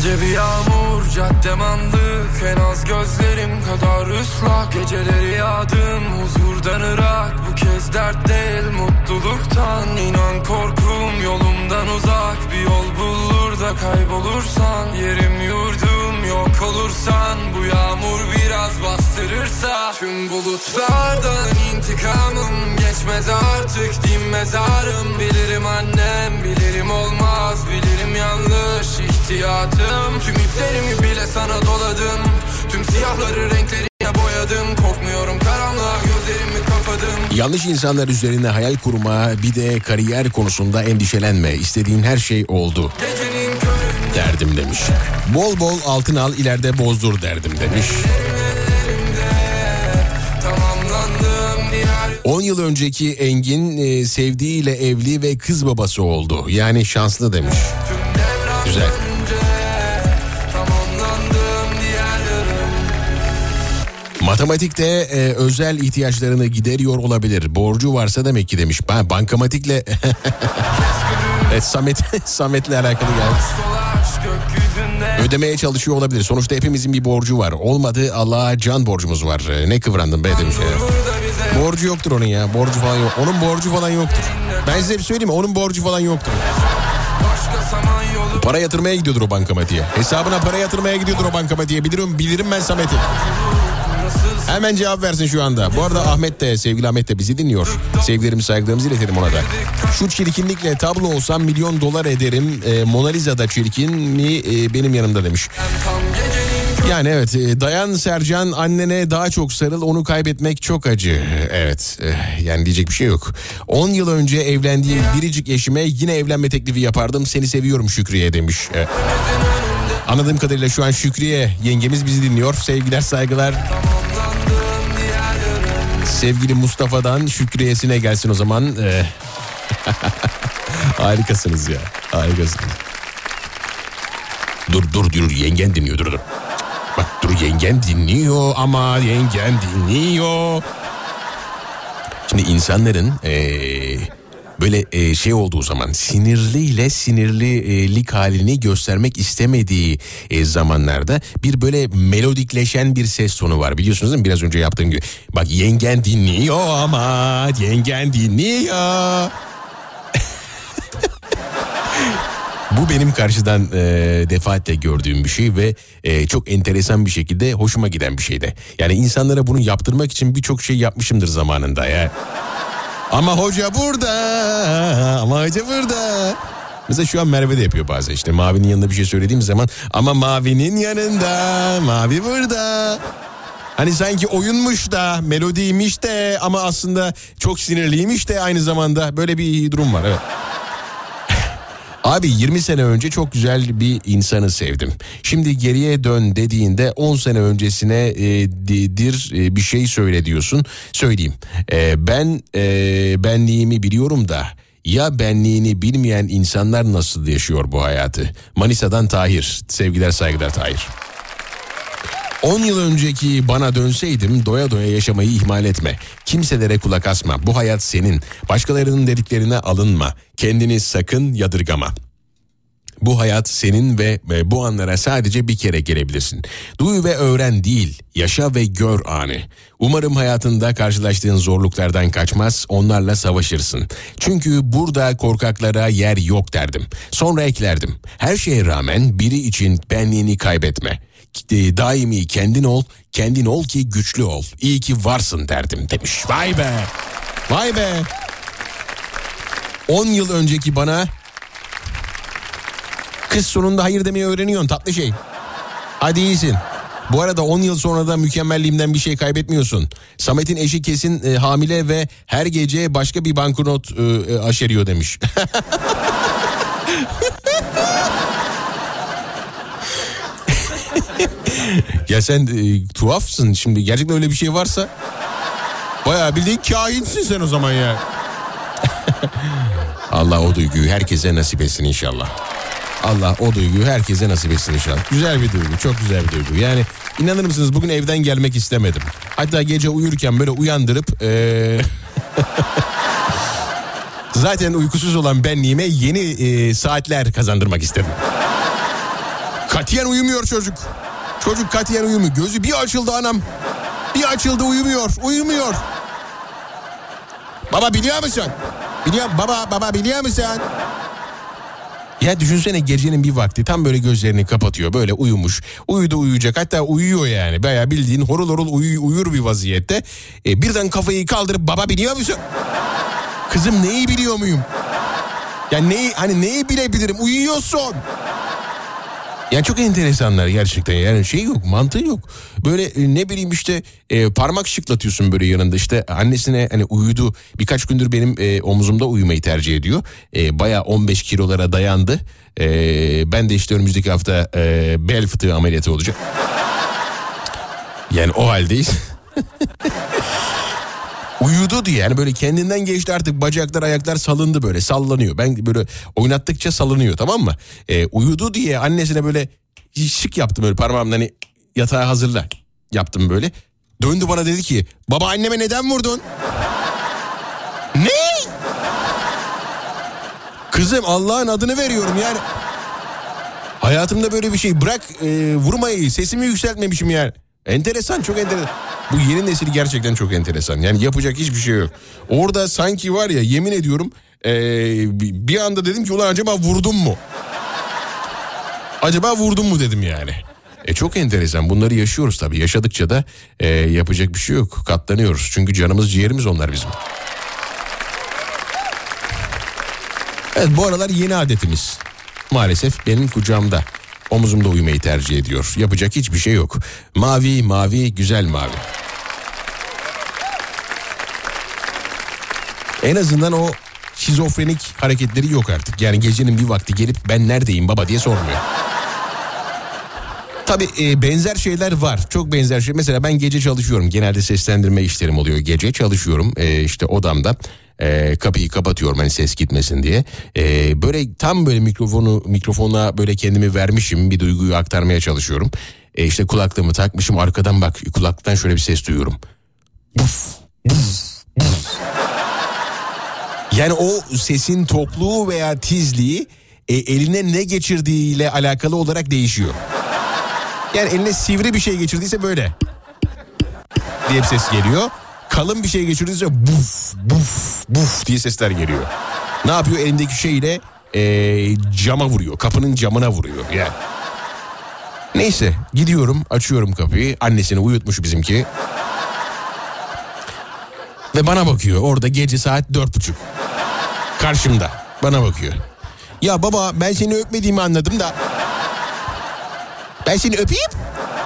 İnce bir yağmur caddem anlık En az gözlerim kadar ıslak. Geceleri yağdım huzurdan ırak. Bu kez dert değil mutluluktan. İnan korkum yolumdan uzak. Bir yol bulur da kaybolursan. Yerim yurdum yok olursan Bu yağmur biraz bastırır kalırsa Tüm bulutlardan intikamım Geçmez artık din mezarım. Bilirim annem bilirim olmaz Bilirim yanlış ihtiyatım. Tüm iplerimi bile sana doladım Tüm siyahları renklerine boyadım. Korkmuyorum karanlığa gözlerimi kapadım. Yanlış insanlar üzerine hayal kurma bir de kariyer konusunda endişelenme. İstediğin her şey oldu. Gecenin derdim demiş. Bol bol altın al ileride bozdur derdim demiş. tamamlandım diğer 10 yıl önceki Engin e, sevdiğiyle evli ve kız babası oldu. Yani şanslı demiş. Güzel. Matematikte e, özel ihtiyaçlarını gideriyor olabilir. Borcu varsa demek ki demiş. Ben bankamatikle evet, Samet Samet'le alakalı geldi. Ödemeye çalışıyor olabilir. Sonuçta hepimizin bir borcu var. Olmadı Allah'a can borcumuz var. E, Ne kıvrandın be demiş. ya. Borcu yoktur onun ya. Borcu falan yok. Onun borcu falan yoktur. Ben size bir söyleyeyim mi? Onun borcu falan yoktur. Para yatırmaya gidiyordur o bankamatiğe. Hesabına para yatırmaya gidiyordur o bankamatiğe. Bilirim, bilirim ben Samet'i. Hemen cevap versin şu anda. Bu arada Ahmet de sevgili Ahmet de bizi dinliyor. Sevgilerimizi saygılarımızı iletelim ona da. Şu çirkinlikle tablo olsam milyon dolar ederim. Ee, Mona Lisa da çirkin mi Ee, benim yanımda demiş. Yani evet e, dayan Sercan annene daha çok sarıl onu kaybetmek çok acı. Evet e, yani diyecek bir şey yok. 10 yıl önce evlendiğim biricik eşime yine evlenme teklifi yapardım. Seni seviyorum Şükriye demiş. E, Anladığım kadarıyla şu an Şükriye yengemiz bizi dinliyor. Sevgiler saygılar. Sevgili Mustafa'dan Şükriye'sine gelsin o zaman. E, harikasınız ya harikasınız. Dur dur dur yengen dinliyor dur dur. Bak dur yengen dinliyor ama yengen dinliyor. Şimdi insanların eee, böyle eee, şey olduğu zaman sinirliyle sinirlilik halini göstermek istemediği eee, zamanlarda bir böyle melodikleşen bir ses tonu var biliyorsunuz değil mi biraz önce yaptığım gibi. Bak yengen dinliyor ama yengen dinliyor. Bu benim karşıdan e, defaatle gördüğüm bir şey ve e, çok enteresan bir şekilde hoşuma giden bir şey de. Yani insanlara bunu yaptırmak için birçok şey yapmışımdır zamanında ya. Ama hoca burada, ama hoca burada. Mesela şu an Merve de yapıyor bazen işte Mavi'nin yanında bir şey söylediğim zaman ama Mavi'nin yanında, Mavi burada. Hani sanki oyunmuş da, melodiymiş de ama aslında çok sinirliymiş de aynı zamanda böyle bir durum var evet. Abi 20 sene önce çok güzel bir insanı sevdim. Şimdi geriye dön dediğinde 10 sene öncesine e, di- dir e, bir şey söyle diyorsun. Söyleyeyim. E, ben e, benliğimi biliyorum da ya benliğini bilmeyen insanlar nasıl yaşıyor bu hayatı? Manisa'dan Tahir. Sevgiler saygılar Tahir. 10 yıl önceki bana dönseydim doya doya yaşamayı ihmal etme. Kimselere kulak asma. Bu hayat senin. Başkalarının dediklerine alınma. Kendini sakın yadırgama. Bu hayat senin ve, bu anlara sadece bir kere gelebilirsin. Duy ve öğren değil, yaşa ve gör anı. Umarım hayatında karşılaştığın zorluklardan kaçmaz, onlarla savaşırsın. Çünkü burada korkaklara yer yok derdim. Sonra eklerdim. Her şeye rağmen biri için benliğini kaybetme. E, Daimi kendin ol, kendin ol ki güçlü ol. İyi ki varsın derdim demiş. Vay be, vay be. 10 yıl önceki bana Kız sonunda hayır demeyi öğreniyorsun tatlı şey. Hadi iyisin. Bu arada 10 yıl sonra da mükemmelliğimden bir şey kaybetmiyorsun. Samet'in eşi kesin e, hamile ve her gece başka bir banknot e, e, aşeriyor demiş. ya sen e, tuhafsın şimdi gerçekten öyle bir şey varsa bayağı bildiğin kahinsin sen o zaman ya. Allah o duyguyu herkese nasip etsin inşallah. Allah o duyguyu herkese nasip etsin inşallah. Güzel bir duygu, çok güzel bir duygu. Yani inanır mısınız bugün evden gelmek istemedim. Hatta gece uyurken böyle uyandırıp... eee, Zaten uykusuz olan benliğime yeni eee, saatler kazandırmak istedim. Katiyen uyumuyor çocuk. Çocuk katiyen uyumuyor. Gözü bir açıldı anam. Bir açıldı uyumuyor, uyumuyor. Baba biliyor musun? Biliyor baba baba biliyor musun? Ya düşünsene gecenin bir vakti tam böyle gözlerini kapatıyor böyle uyumuş. Uyudu uyuyacak hatta uyuyor yani. Baya bildiğin horul horul uyu, uyur bir vaziyette. E, birden kafayı kaldırıp baba biliyor musun? Kızım neyi biliyor muyum? Yani neyi hani neyi bilebilirim uyuyorsun. Yani çok enteresanlar gerçekten yani şey yok mantığı yok. Böyle e, ne bileyim işte e, parmak şıklatıyorsun böyle yanında işte annesine hani uyudu birkaç gündür benim e, omzumda uyumayı tercih ediyor. E, Baya 15 kilolara dayandı. E, ben de işte önümüzdeki hafta e, bel fıtığı ameliyatı olacak. Yani o haldeyiz. Uyudu diye yani böyle kendinden geçti artık bacaklar ayaklar salındı böyle sallanıyor. Ben böyle oynattıkça salınıyor tamam mı? Ee, uyudu diye annesine böyle şık yaptım böyle parmağımla hani yatağa hazırla yaptım böyle. Döndü bana dedi ki baba anneme neden vurdun? ne? Kızım Allah'ın adını veriyorum yani. Hayatımda böyle bir şey bırak e, vurmayı sesimi yükseltmemişim yani. Enteresan çok enteresan. Bu yeni nesil gerçekten çok enteresan. Yani yapacak hiçbir şey yok. Orada sanki var ya yemin ediyorum ee, bir anda dedim ki ulan acaba vurdum mu? Acaba vurdum mu dedim yani. E çok enteresan bunları yaşıyoruz tabii. Yaşadıkça da e, yapacak bir şey yok. Katlanıyoruz. Çünkü canımız ciğerimiz onlar bizim. Evet bu aralar yeni adetimiz. Maalesef benim kucağımda. Omuzumda uyumayı tercih ediyor. Yapacak hiçbir şey yok. Mavi mavi güzel mavi. En azından o şizofrenik hareketleri yok artık. Yani gecenin bir vakti gelip ben neredeyim baba diye sormuyor. Tabii e, benzer şeyler var. Çok benzer şey. Mesela ben gece çalışıyorum. Genelde seslendirme işlerim oluyor. Gece çalışıyorum. E, işte odamda e, kapıyı kapatıyorum hani ses gitmesin diye. E, böyle tam böyle mikrofonu mikrofona böyle kendimi vermişim. Bir duyguyu aktarmaya çalışıyorum. E, işte kulaklığımı takmışım. Arkadan bak kulaklıktan şöyle bir ses duyuyorum. Buf, buf, buf. Yani o sesin tokluğu veya tizliği e, eline ne geçirdiğiyle alakalı olarak değişiyor. Yani eline sivri bir şey geçirdiyse böyle diye bir ses geliyor. Kalın bir şey geçirdiyse buf buf buf diye sesler geliyor. Ne yapıyor elindeki şeyle e, cama vuruyor. Kapının camına vuruyor yani. Neyse gidiyorum açıyorum kapıyı. Annesini uyutmuş bizimki. Ve bana bakıyor orada gece saat dört buçuk. Karşımda bana bakıyor. Ya baba ben seni öpmediğimi anladım da. Ben seni öpeyim.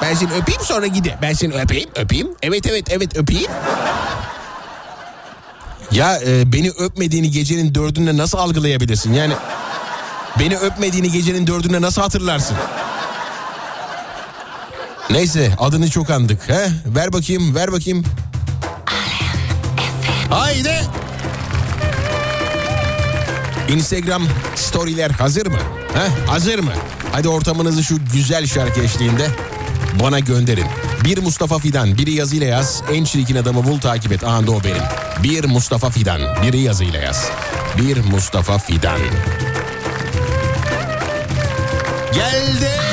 Ben seni öpeyim sonra gide. Ben seni öpeyim öpeyim. Evet evet evet öpeyim. Ya e, beni öpmediğini gecenin dördünde nasıl algılayabilirsin? Yani beni öpmediğini gecenin dördünde nasıl hatırlarsın? Neyse adını çok andık. He? Ver bakayım ver bakayım. Haydi. Instagram storyler hazır mı? He? Hazır mı? Hadi ortamınızı şu güzel şarkı eşliğinde bana gönderin. Bir Mustafa Fidan, biri yazıyla yaz. En çirkin adamı bul takip et. Aha o benim. Bir Mustafa Fidan, biri yazıyla yaz. Bir Mustafa Fidan. Geldik.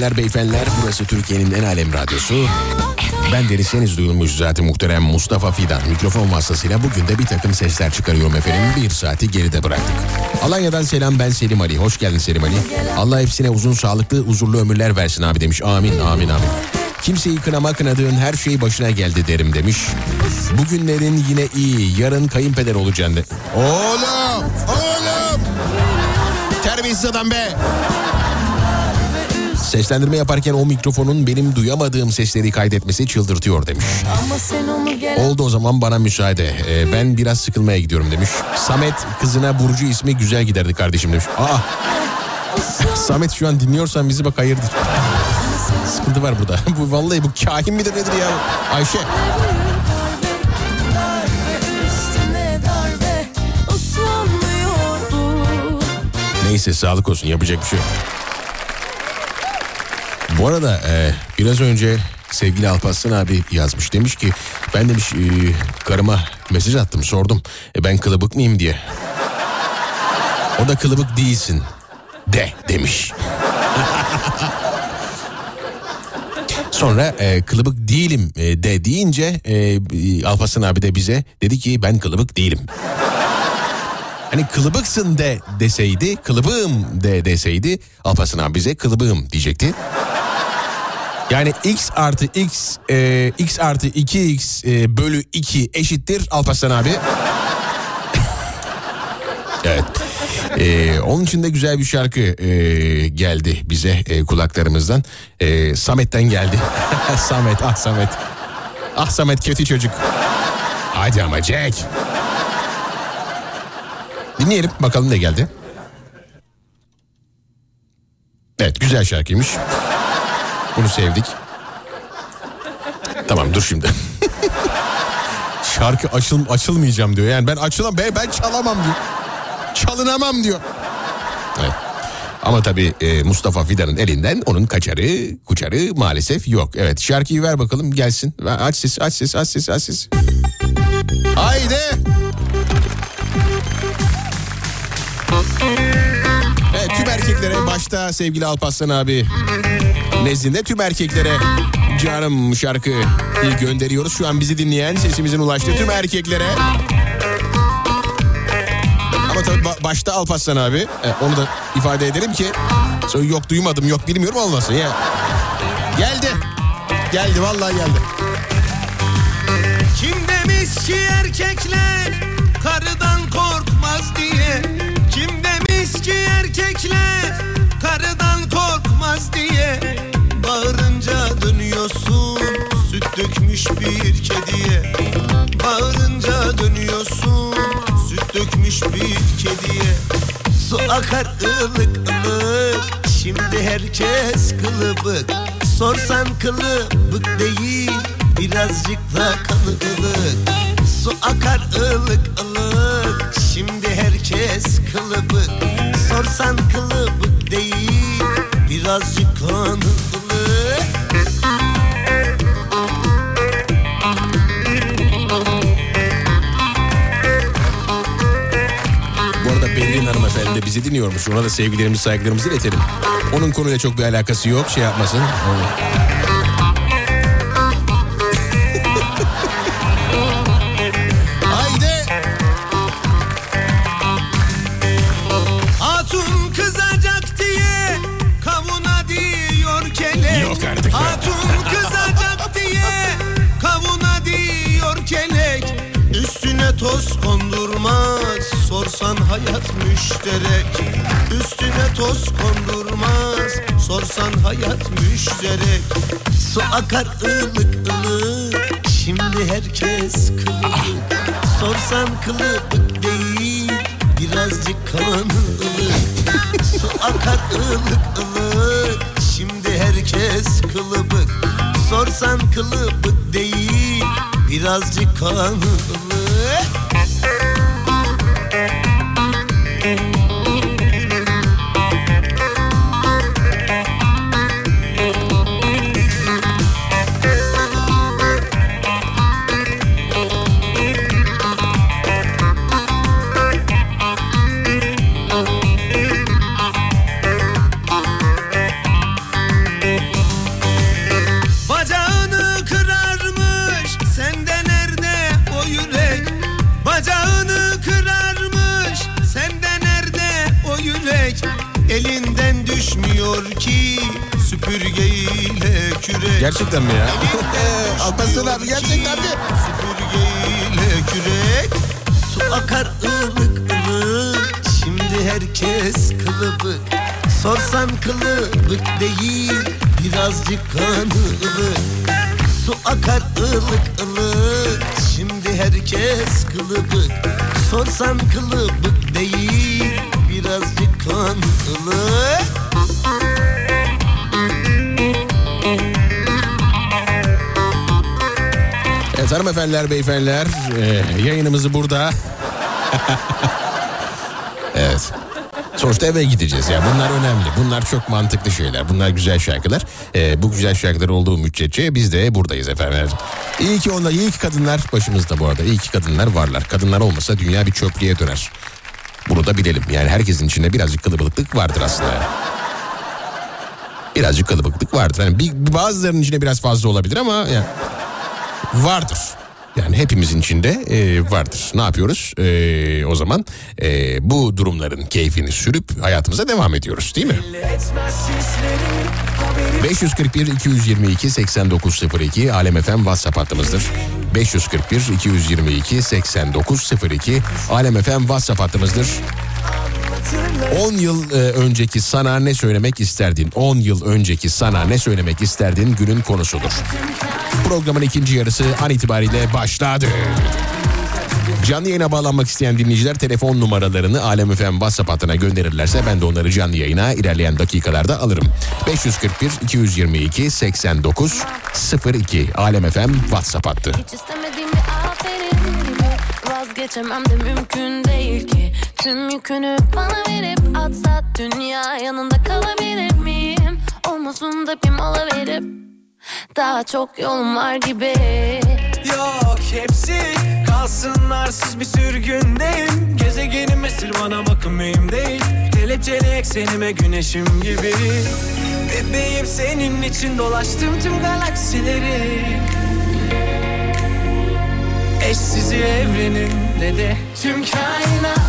Hanımefendiler, beyefendiler burası Türkiye'nin en alem radyosu. Ben deriseniz duyulmuş zaten muhterem Mustafa Fidan. Mikrofon vasıtasıyla bugün de bir takım sesler çıkarıyorum efendim. Bir saati geride bıraktık. Alanya'dan selam ben Selim Ali. Hoş geldin Selim Ali. Allah hepsine uzun sağlıklı huzurlu ömürler versin abi demiş. Amin amin amin. Kimseyi kınama kınadığın her şey başına geldi derim demiş. Bugünlerin yine iyi. Yarın kayınpeder olacaksın de. Oğlum! Oğlum! Terbiyesiz adam be! Seslendirme yaparken o mikrofonun benim duyamadığım sesleri kaydetmesi çıldırtıyor demiş. Ama sen onu gel Oldu o zaman bana müsaade. Ee, ben biraz sıkılmaya gidiyorum demiş. Samet kızına Burcu ismi güzel giderdi kardeşim demiş. Aa Samet şu an dinliyorsan bizi bak hayırdır. Sıkıntı var burada. bu vallahi bu kahin midir nedir ya? Ayşe. Neyse sağlık olsun yapacak bir şey yok. Bu arada e, biraz önce sevgili Alparslan abi yazmış. Demiş ki ben demiş e, karıma mesaj attım sordum. E, ben kılıbık mıyım diye. O da kılıbık değilsin de demiş. Sonra e, kılıbık değilim e, de deyince e, Alparslan abi de bize dedi ki ben kılıbık değilim. Hani kılıbıksın de deseydi, kılıbığım de deseydi Alparslan abi bize kılıbığım diyecekti. Yani x artı x, e, x artı 2x e, bölü 2 eşittir Alparslan abi. evet. Ee, onun için de güzel bir şarkı e, geldi bize e, kulaklarımızdan. E, Samet'ten geldi. Samet ah Samet. Ah Samet kötü çocuk. Hadi ama Jack. Dinleyelim bakalım ne geldi. Evet güzel şarkıymış. Bunu sevdik. Tamam dur şimdi. Şarkı açıl, açılmayacağım diyor. Yani ben açılam ben, ben çalamam diyor. Çalınamam diyor. Evet. Ama tabii e, Mustafa Fidan'ın elinden onun kaçarı, kuçarı maalesef yok. Evet şarkıyı ver bakalım gelsin. Aç sesi, aç sesi, aç sesi, aç sesi. Haydi. Erkeklere başta sevgili Alparslan abi nezdinde tüm erkeklere canım şarkı gönderiyoruz. Şu an bizi dinleyen sesimizin ulaştığı tüm erkeklere. Ama tabii ba- başta Alparslan abi e, onu da ifade edelim ki sonra yok duymadım yok bilmiyorum olmasın ya. Geldi. Geldi vallahi geldi. Kim demiş ki erkekler karıdan korkmaz diye Kim demiş ki erkekler karıdan korkmaz diye Bağırınca dönüyorsun. Süt dökmüş bir kediye Bağırınca dönüyorsun. Süt dökmüş bir kediye. Su akar ılık ılık Şimdi herkes kılıbık. Sorsan kılıbık değil Birazcık da kanı ılık Su akar ılık ılık Şimdi herkes kılıbık Sorsan kılıbık değil Birazcık kanı ılık Bu arada Berrin hanımefendi de bizi dinliyormuş. Ona da sevgilerimizi saygılarımızı iletelim. Onun konuyla çok bir alakası yok şey yapmasın. Haydi. Toz kondurmaz. Sorsan hayat müşterek Üstüne toz kondurmaz. Sorsan hayat müşterek Su akar ılık ılık. Şimdi herkes kılıbık Sorsan kılıbık değil birazcık kanı ılık. Su akar ılık ılık Şimdi herkes kılıbık. Sorsan kılıbık değil Birazcık kanı ılık Thank you. Gerçekten mi ya? Elinden Alparslan abi gerçekten mi? Süpürgeyle kürek Su akar ılık ılık. Şimdi herkes kılıbık Sorsan kılıbık değil Birazcık kanı ılık. Su akar ılık ılık. Şimdi herkes kılıbık Sorsan kılıbık değil Birazcık kanı Evet hanımefendiler beyefendiler e, yayınımızı burada. evet. Sonuçta eve gideceğiz ya. Bunlar önemli. Bunlar çok mantıklı şeyler. Bunlar güzel şarkılar. E, bu güzel şarkılar olduğu müddetçe biz de buradayız efendim İyi ki onlar iyi ki kadınlar başımızda bu arada. İyi ki kadınlar varlar. Kadınlar olmasa dünya bir çöplüğe döner. Bunu da bilelim. Yani herkesin içinde birazcık kılıbıklık vardır aslında. Birazcık kılıbıklık vardır. Yani bir, bazılarının içinde biraz fazla olabilir ama yani vardır. Yani hepimizin içinde e, vardır. Ne yapıyoruz? E, o zaman e, bu durumların keyfini sürüp hayatımıza devam ediyoruz değil mi? 541 222 8902 Alem FM WhatsApp hattımızdır. 541 222 8902 Alem FM WhatsApp hattımızdır. Hatırla 10 yıl e, önceki sana ne söylemek isterdin? 10 yıl önceki sana ne söylemek isterdin günün konusudur. Programın ikinci yarısı an itibariyle başladı. Canlı yayına bağlanmak isteyen dinleyiciler telefon numaralarını Alem FM WhatsApp hattına gönderirlerse ben de onları canlı yayına ilerleyen dakikalarda alırım. 541 222 89 02 Alem FM WhatsApp hattı. Hiç Vazgeçemem de mümkün değil ki. Tüm yükünü bana verip atsa dünya yanında kalabilir miyim? Omuzunda bir mola verip Daha çok yolum var gibi. Yok hepsi kalsın arsız bir sürgündeyim Gezegenim esir bana bakın mühim değil. Kelepçeli eksenime güneşim gibi. Bebeğim senin için dolaştım tüm galaksileri. Eşsizi evrenin ne de tüm kainat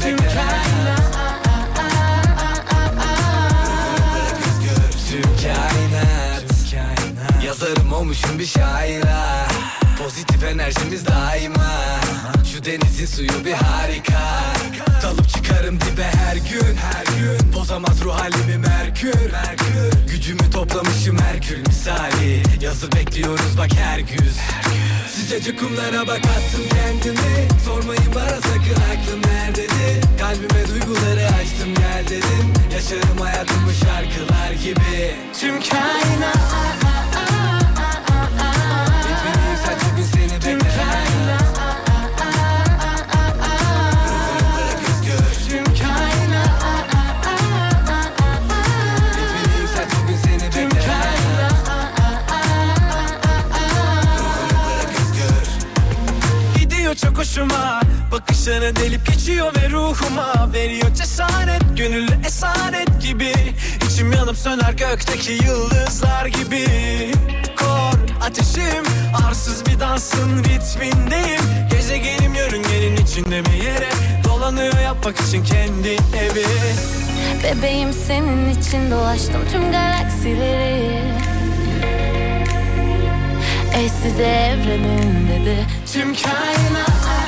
Tüm kainat. Tüm kainat. Yazarım olmuşum bir şaira Pozitif enerjimiz daima Şu denizin suyu bir harika. Dalıp çıkarım dibe her gün her gün. Bozamaz ruh halimi merkür merkür. Gücümü toplamışım Herkül misali. Yazı bekliyoruz bak her güz. Sıcacık kumlara bak attım kendimi. Sormayın bana sakın aklım nerededir Kalbime duyguları açtım gel dedim. Yaşarım hayatımı şarkılar gibi. Tüm kainat çok hoşuma. Bakışları delip geçiyor ve ruhuma. Veriyor cesaret gönüllü esaret gibi. İçim yanıp söner gökteki yıldızlar gibi. Kor ateşim arsız bir dansın ritmindeyim. Gezegenim yörüngenin içinde bir yere. Dolanıyor yapmak için kendi evi. Bebeğim senin için dolaştım tüm galaksileri. Eşsiz evrenin Tüm kainat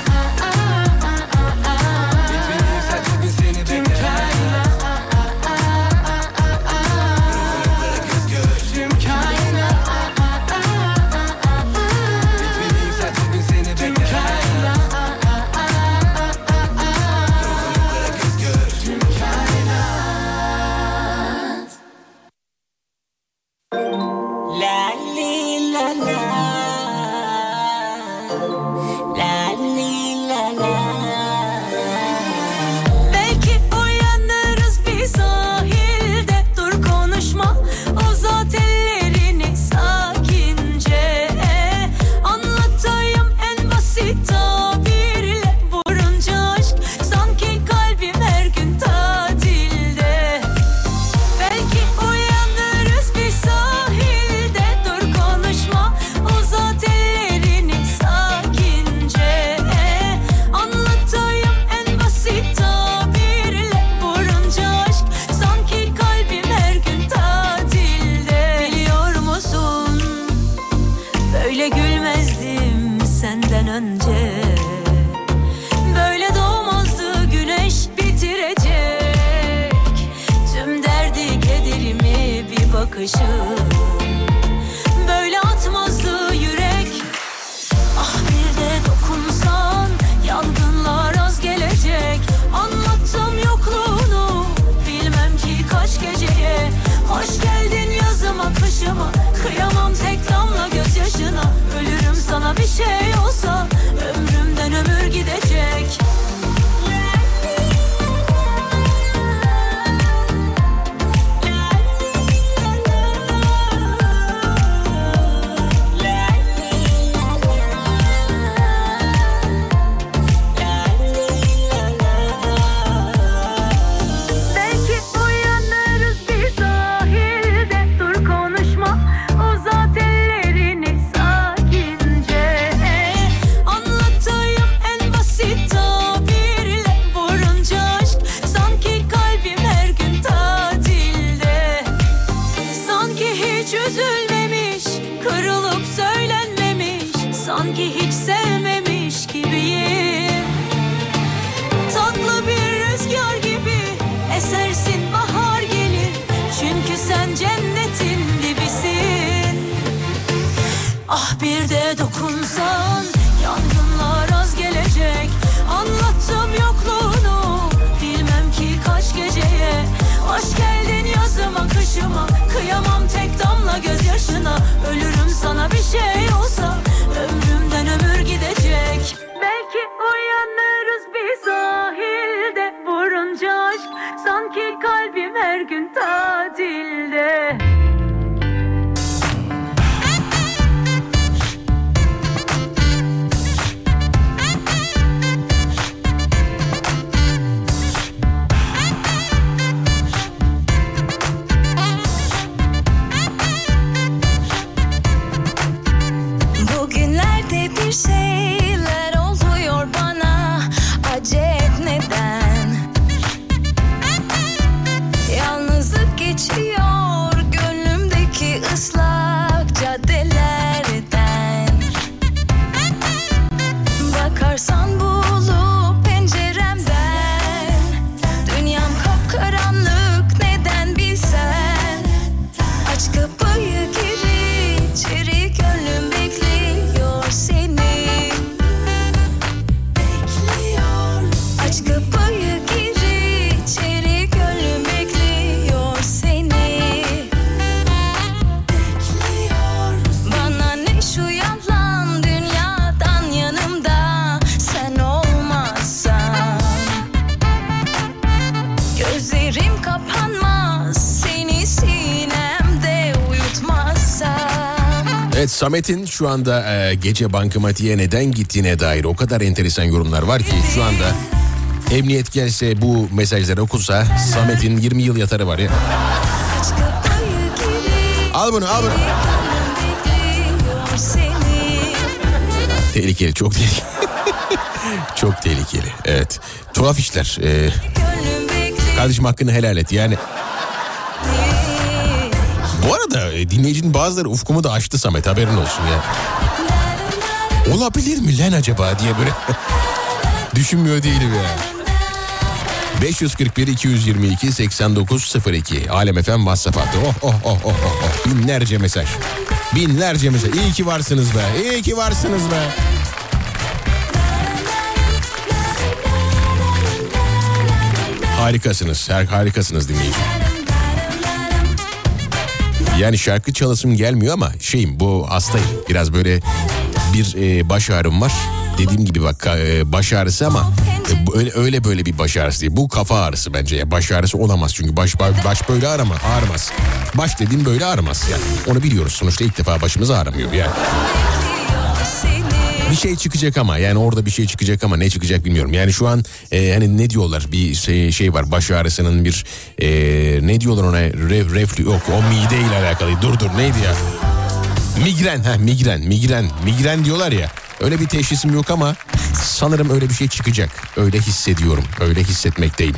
Samet'in şu anda e, gece bankamatiğe neden gittiğine dair o kadar enteresan yorumlar var ki şu anda emniyet gelse bu mesajları okusa Samet'in 20 yıl yatarı var ya. Al bunu al bunu. Tehlikeli çok tehlikeli. çok tehlikeli evet. Tuhaf işler. E, kardeşim hakkını helal et yani. Bu arada e, dinleyicinin bazıları ufkumu da açtı Samet haberin olsun ya. Olabilir mi lan acaba diye böyle düşünmüyor değilim ya. 541 222 8902 Alem FM WhatsApp hattı. Oh, oh oh oh oh oh. Binlerce mesaj. Binlerce mesaj. İyi ki varsınız be. İyi ki varsınız be. Harikasınız. Her harikasınız dinleyici. Yani şarkı çalasım gelmiyor ama şeyim bu hastayım. Biraz böyle bir e, baş ağrım var. Dediğim gibi bak e, baş ağrısı ama e, öyle öyle böyle bir baş ağrısı değil. Bu kafa ağrısı bence ya. Baş ağrısı olamaz çünkü baş baş, böyle ağrama, ağrımaz. Baş dediğim böyle ağrımaz yani. Onu biliyoruz. Sonuçta ilk defa başımız ağrımıyor yani. Bir şey çıkacak ama yani orada bir şey çıkacak ama ne çıkacak bilmiyorum. Yani şu an e, hani ne diyorlar bir şey, şey var baş ağrısının bir e, ne diyorlar ona Re, reflü yok o mideyle alakalı. Dur dur neydi ya? Migren ha migren migren migren diyorlar ya. Öyle bir teşhisim yok ama sanırım öyle bir şey çıkacak. Öyle hissediyorum. Öyle hissetmekteyim.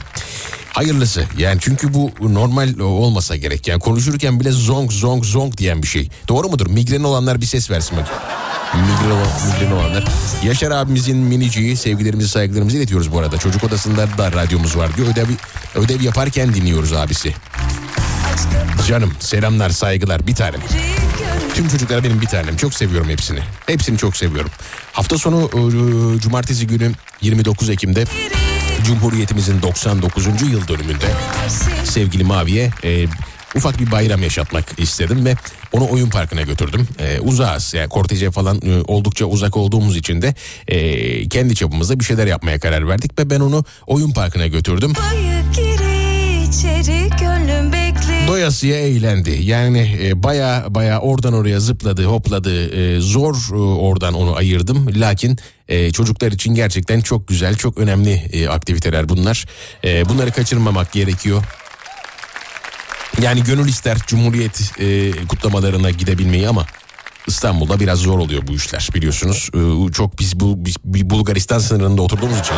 Hayırlısı yani çünkü bu normal olmasa gerek. Yani konuşurken bile zonk zonk zonk diyen bir şey. Doğru mudur? Migren olanlar bir ses versin bakayım. Migren, olan- migren olanlar. Yaşar abimizin miniciyi sevgilerimizi saygılarımızı iletiyoruz bu arada. Çocuk odasında da radyomuz var diyor. Ödev, ödev yaparken dinliyoruz abisi. Canım selamlar saygılar bir tanem. Tüm çocuklar benim bir tanem. Çok seviyorum hepsini. Hepsini çok seviyorum. Hafta sonu e, cumartesi günü 29 Ekim'de Cumhuriyetimizin 99. yıl dönümünde sevgili Mavi'ye e, ufak bir bayram yaşatmak istedim ve onu oyun parkına götürdüm. E, uzağız yani korteje falan e, oldukça uzak olduğumuz için de e, kendi çapımızda bir şeyler yapmaya karar verdik ve ben onu oyun parkına götürdüm. İçeri Doyasıya eğlendi. Yani e, baya baya oradan oraya zıpladı, hopladı. E, zor e, oradan onu ayırdım. Lakin e, çocuklar için gerçekten çok güzel, çok önemli e, aktiviteler bunlar. E, bunları kaçırmamak gerekiyor. Yani gönül ister Cumhuriyet e, kutlamalarına gidebilmeyi ama İstanbul'da biraz zor oluyor bu işler biliyorsunuz. E, çok biz bu biz, Bulgaristan sınırında oturduğumuz için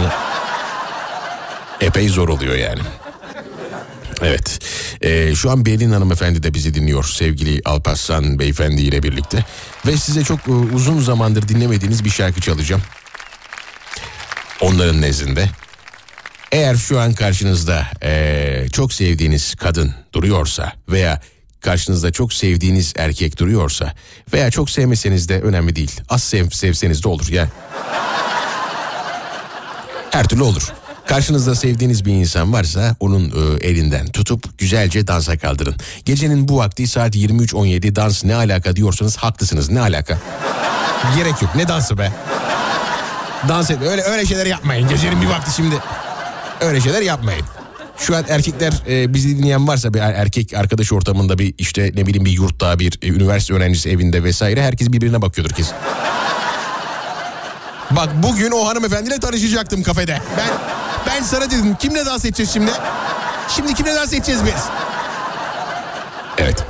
epey zor oluyor yani. Evet. Ee, şu an Berlin hanımefendi de bizi dinliyor sevgili Alparslan beyefendi ile birlikte. Ve size çok e, uzun zamandır dinlemediğiniz bir şarkı çalacağım. Onların nezdinde. Eğer şu an karşınızda e, çok sevdiğiniz kadın duruyorsa veya karşınızda çok sevdiğiniz erkek duruyorsa veya çok sevmeseniz de önemli değil. Az sev, sevseniz de olur ya. Her türlü olur. Karşınızda sevdiğiniz bir insan varsa onun e, elinden tutup güzelce dansa kaldırın. Gecenin bu vakti saat 23.17 dans ne alaka diyorsanız haklısınız. Ne alaka? Gerek yok. Ne dansı be? Dans et. Öyle öyle şeyler yapmayın. Gecenin bir vakti şimdi. Öyle şeyler yapmayın. Şu an erkekler e, bizi dinleyen varsa bir er- erkek arkadaş ortamında bir işte ne bileyim bir yurtta bir e, üniversite öğrencisi evinde vesaire herkes birbirine bakıyordur kesin. Bak bugün o hanımefendiyle tanışacaktım kafede. Ben ben sana dedim kimle dans edeceğiz şimdi? Şimdi kimle dans edeceğiz biz? Evet.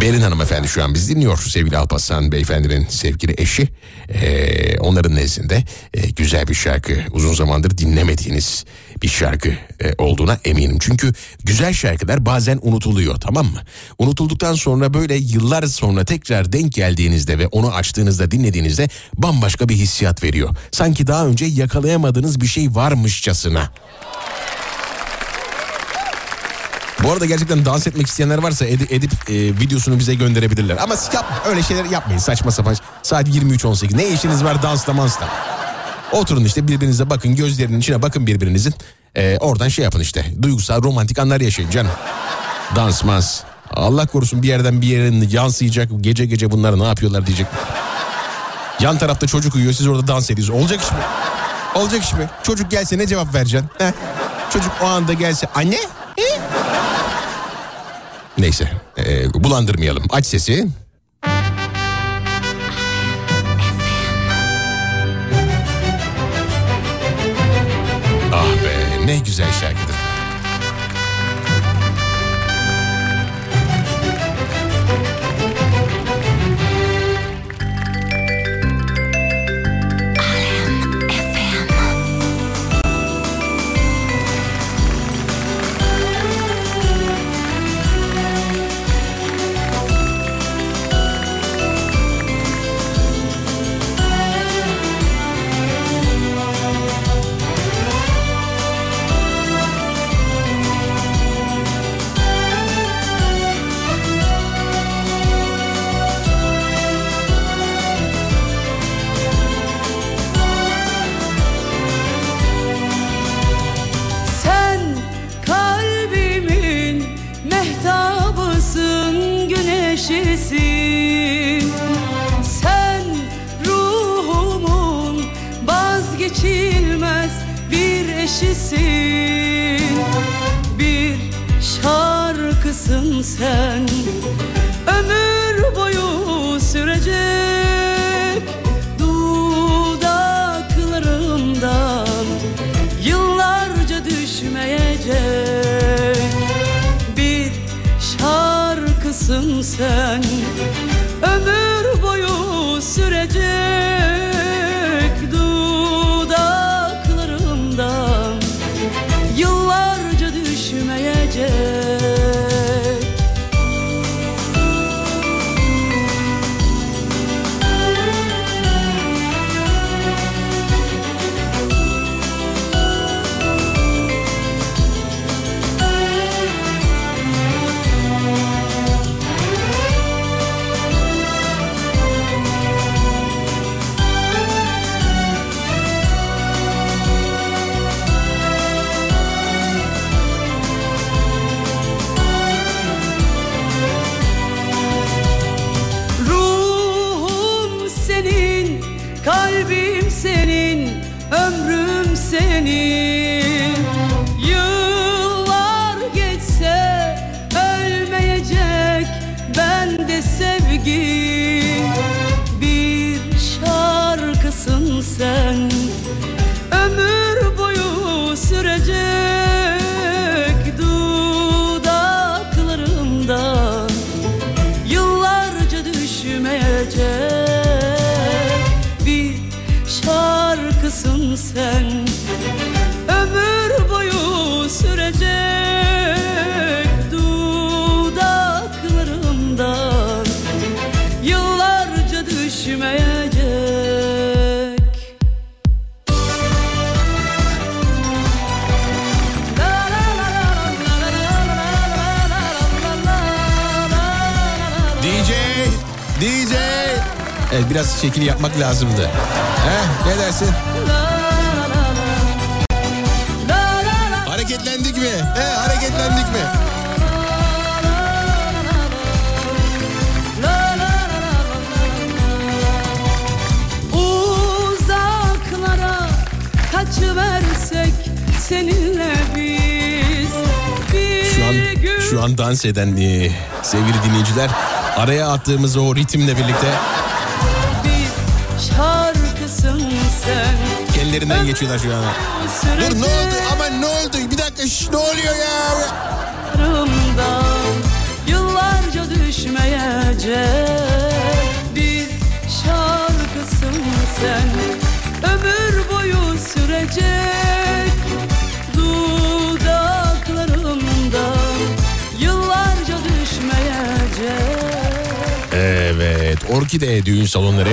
Berin hanımefendi şu an bizi dinliyor sevgili Alparslan beyefendinin sevgili eşi. Ee, onların nezdinde e, güzel bir şarkı uzun zamandır dinlemediğiniz bir şarkı e, olduğuna eminim. Çünkü güzel şarkılar bazen unutuluyor tamam mı? Unutulduktan sonra böyle yıllar sonra tekrar denk geldiğinizde ve onu açtığınızda dinlediğinizde bambaşka bir hissiyat veriyor. Sanki daha önce yakalayamadığınız bir şey varmışçasına. Bu arada gerçekten dans etmek isteyenler varsa edi- edip e, videosunu bize gönderebilirler. Ama yap, öyle şeyler yapmayın saçma sapan. Saat 23.18 ne işiniz var dansla mansla. Oturun işte birbirinize bakın gözlerinin içine bakın birbirinizin. E, oradan şey yapın işte duygusal romantik anlar yaşayın canım. Dans. Allah korusun bir yerden bir yerin yansıyacak gece gece bunlar ne yapıyorlar diyecek. Yan tarafta çocuk uyuyor siz orada dans ediyorsunuz. Olacak iş mi? Olacak iş mi? Çocuk gelse ne cevap vereceksin? Heh. Çocuk o anda gelse anne? Neyse e, bulandırmayalım. Aç sesi. Ah be ne güzel şarkıdır. Evet biraz şekil yapmak lazımdı. Heh, ne dersin? Hareketlendik mi? He, hareketlendik mi? Uzaklara kaçıversek seninle biz şu an, şu an dans eden e, sevgili dinleyiciler araya attığımız o ritimle birlikte kendilerinden geçiyorlar şu an. Dur ne oldu? Aman ne oldu? Bir dakika şş, ne oluyor ya? Yıllarca düşmeyecek bir şarkısın sen ömür boyu sürecek dudaklarımdan yıllarca düşmeyecek Evet, Orkide düğün salonları.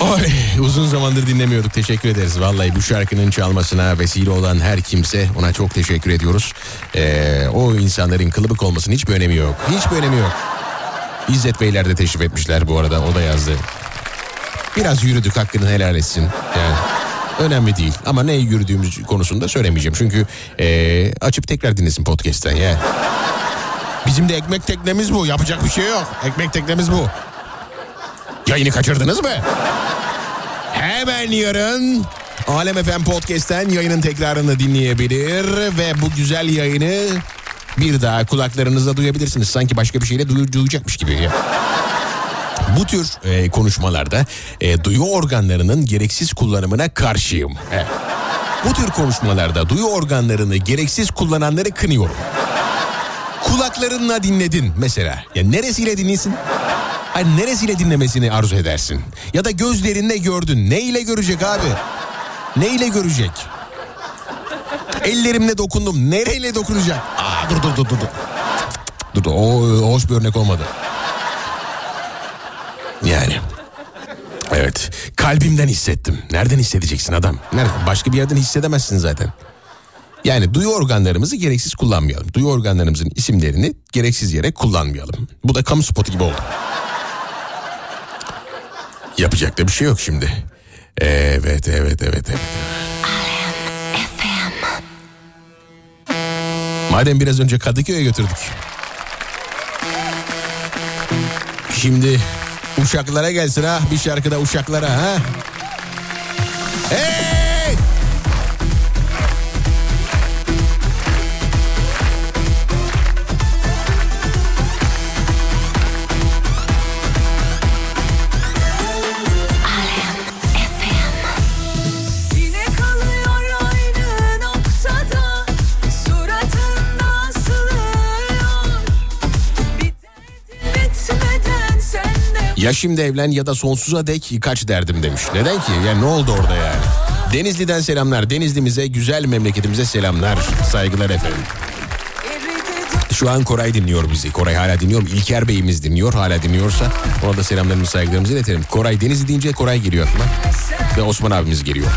Ay, uzun zamandır dinlemiyorduk. Teşekkür ederiz. Vallahi bu şarkının çalmasına vesile olan her kimse ona çok teşekkür ediyoruz. Ee, o insanların kılıbık olmasının hiçbir önemi yok. Hiçbir önemi yok. İzzet Beyler de teşrif etmişler bu arada. O da yazdı. Biraz yürüdük hakkını helal etsin. Yani önemli değil. Ama ne yürüdüğümüz konusunda söylemeyeceğim. Çünkü ee, açıp tekrar dinlesin podcast'ten ya. Bizim de ekmek teknemiz bu. Yapacak bir şey yok. Ekmek teknemiz bu. Yayını kaçırdınız mı? Hemen yarın Alem FM Podcast'ten yayının tekrarını dinleyebilir ve bu güzel yayını bir daha kulaklarınızda duyabilirsiniz. Sanki başka bir şeyle duy- duyacakmış gibi. Bu tür e, konuşmalarda e, duyu organlarının gereksiz kullanımına karşıyım. Evet. Bu tür konuşmalarda duyu organlarını gereksiz kullananları kınıyorum. Kulaklarınla dinledin mesela. Ya neresiyle dinlesin? Hani neresiyle dinlemesini arzu edersin? Ya da gözlerinle gördün. Ne ile görecek abi? Ne ile görecek? Ellerimle dokundum. Nereyle dokunacak? Aa dur dur dur. Dur dur. dur. O hoş bir örnek olmadı. Yani. Evet. Kalbimden hissettim. Nereden hissedeceksin adam? Nereden? Başka bir yerden hissedemezsin zaten. Yani duyu organlarımızı gereksiz kullanmayalım. Duyu organlarımızın isimlerini gereksiz yere kullanmayalım. Bu da kamu spotu gibi oldu. Yapacak da bir şey yok şimdi. Evet, evet, evet, evet. Madem biraz önce Kadıköy'e götürdük. Şimdi uşaklara gelsin ha. Bir şarkıda uşaklara ha. Hey! Ya şimdi evlen ya da sonsuza dek kaç derdim demiş. Neden ki? Yani ne oldu orada yani? Denizli'den selamlar. Denizli'mize, güzel memleketimize selamlar. Saygılar efendim. Şu an Koray dinliyor bizi. Koray hala dinliyor? İlker Bey'imiz dinliyor. Hala dinliyorsa ona da selamlarımızı saygılarımızı iletelim. Koray Denizli deyince Koray geliyor aklıma. Ve Osman abimiz geliyor.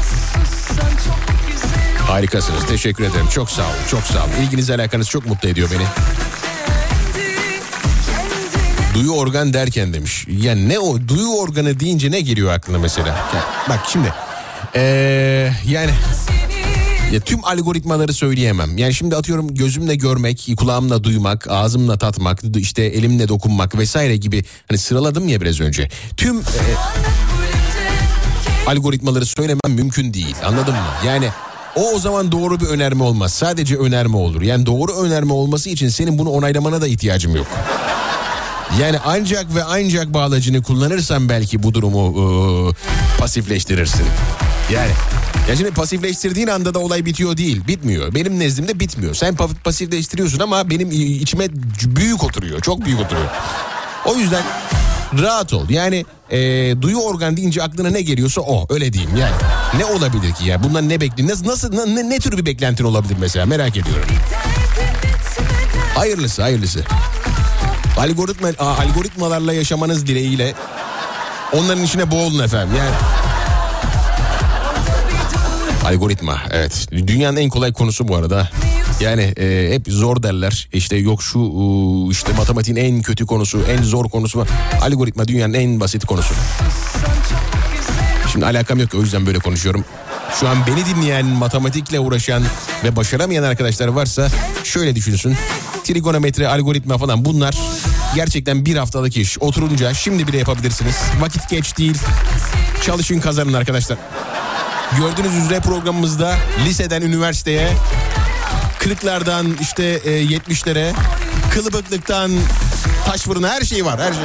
Harikasınız. Teşekkür ederim. Çok sağ olun. Çok sağ olun. İlginiz alakanız çok mutlu ediyor beni. Duyu organ derken demiş. Ya ne o duyu organı deyince ne geliyor aklına mesela? Ya bak şimdi. Ee, yani ya tüm algoritmaları söyleyemem. Yani şimdi atıyorum gözümle görmek, kulağımla duymak, ağzımla tatmak, işte elimle dokunmak vesaire gibi hani sıraladım ya biraz önce. Tüm e, algoritmaları söylemem mümkün değil. Anladın mı? Yani o o zaman doğru bir önerme olmaz. Sadece önerme olur. Yani doğru önerme olması için senin bunu onaylamana da ihtiyacım yok. Yani ancak ve ancak bağlacını kullanırsan belki bu durumu ıı, pasifleştirirsin. Yani ya şimdi pasifleştirdiğin anda da olay bitiyor değil. Bitmiyor. Benim nezdimde bitmiyor. Sen pa- pasifleştiriyorsun ama benim içime büyük oturuyor. Çok büyük oturuyor. O yüzden rahat ol. Yani e, duyu organ deyince aklına ne geliyorsa o. Öyle diyeyim yani. Ne olabilir ki ya? Bundan ne bekliyorsun? Nasıl, nasıl ne, ne tür bir beklentin olabilir mesela? Merak ediyorum. Hayırlısı hayırlısı. Algoritma, a- algoritmalarla yaşamanız dileğiyle onların içine boğulun efendim. Yani Algoritma evet. Dünyanın en kolay konusu bu arada. Yani e, hep zor derler. İşte yok şu e, işte matematiğin en kötü konusu, en zor konusu. Algoritma dünyanın en basit konusu. Şimdi alakam yok o yüzden böyle konuşuyorum. Şu an beni dinleyen, matematikle uğraşan ve başaramayan arkadaşlar varsa şöyle düşünsün. Trigonometri, algoritma falan bunlar gerçekten bir haftalık iş. Oturunca şimdi bile yapabilirsiniz. Vakit geç değil. Çalışın kazanın arkadaşlar. Gördüğünüz üzere programımızda liseden üniversiteye, kırıklardan işte e, 70'lere, kılıbıklıktan taş fırına her şey var her şey.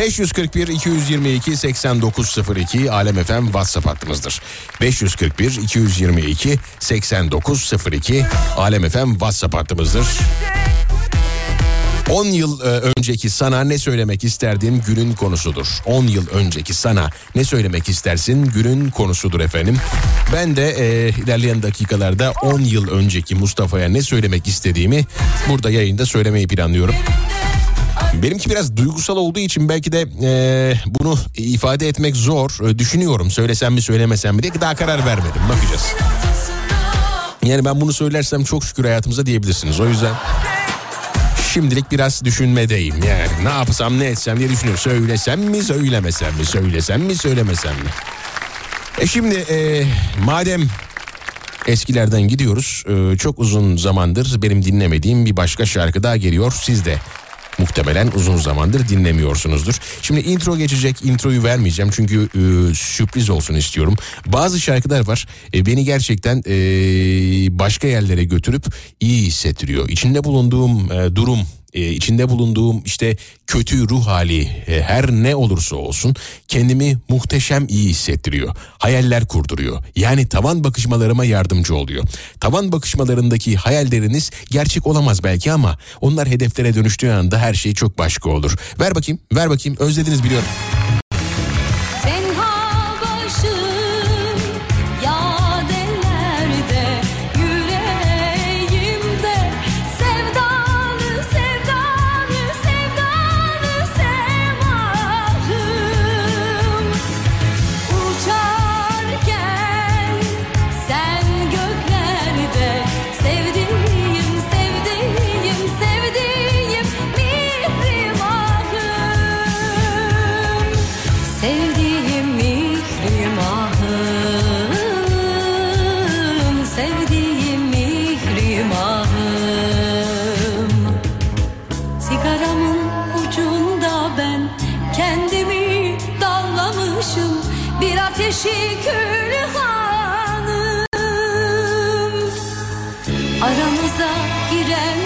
541 222 8902 Alem FM WhatsApp hattımızdır. 541 222 8902 Alem FM WhatsApp hattımızdır. 10 yıl e, önceki sana ne söylemek isterdin günün konusudur. 10 yıl önceki sana ne söylemek istersin günün konusudur efendim. Ben de e, ilerleyen dakikalarda 10 yıl önceki Mustafa'ya ne söylemek istediğimi burada yayında söylemeyi planlıyorum. Benimki biraz duygusal olduğu için belki de e, bunu ifade etmek zor. E, düşünüyorum söylesem mi söylemesem mi diye daha karar vermedim. Bakacağız. Yani ben bunu söylersem çok şükür hayatımıza diyebilirsiniz. O yüzden şimdilik biraz düşünmedeyim. Yani ne yapsam ne etsem diye düşünüyorum. Söylesem mi söylemesem mi söylesem mi söylemesem mi. E şimdi e, madem eskilerden gidiyoruz. e, çok uzun zamandır benim dinlemediğim bir başka şarkı daha geliyor. Siz de muhtemelen uzun zamandır dinlemiyorsunuzdur. Şimdi intro geçecek. Introyu vermeyeceğim çünkü e, sürpriz olsun istiyorum. Bazı şarkılar var. e, beni gerçekten e, başka yerlere götürüp iyi hissettiriyor. İçinde bulunduğum e, durum e, içinde bulunduğum işte kötü ruh hali e, her ne olursa olsun kendimi muhteşem iyi hissettiriyor. Hayaller kurduruyor. Yani tavan bakışmalarıma yardımcı oluyor. Tavan bakışmalarındaki hayalleriniz gerçek olamaz belki ama onlar hedeflere dönüştüğü anda her şey çok başka olur. Ver bakayım, ver bakayım. Özlediniz biliyorum. Sevdiğim mihrimahım Sigaramın ucunda ben kendimi dallamışım Bir ateşi külhanım Aramıza giren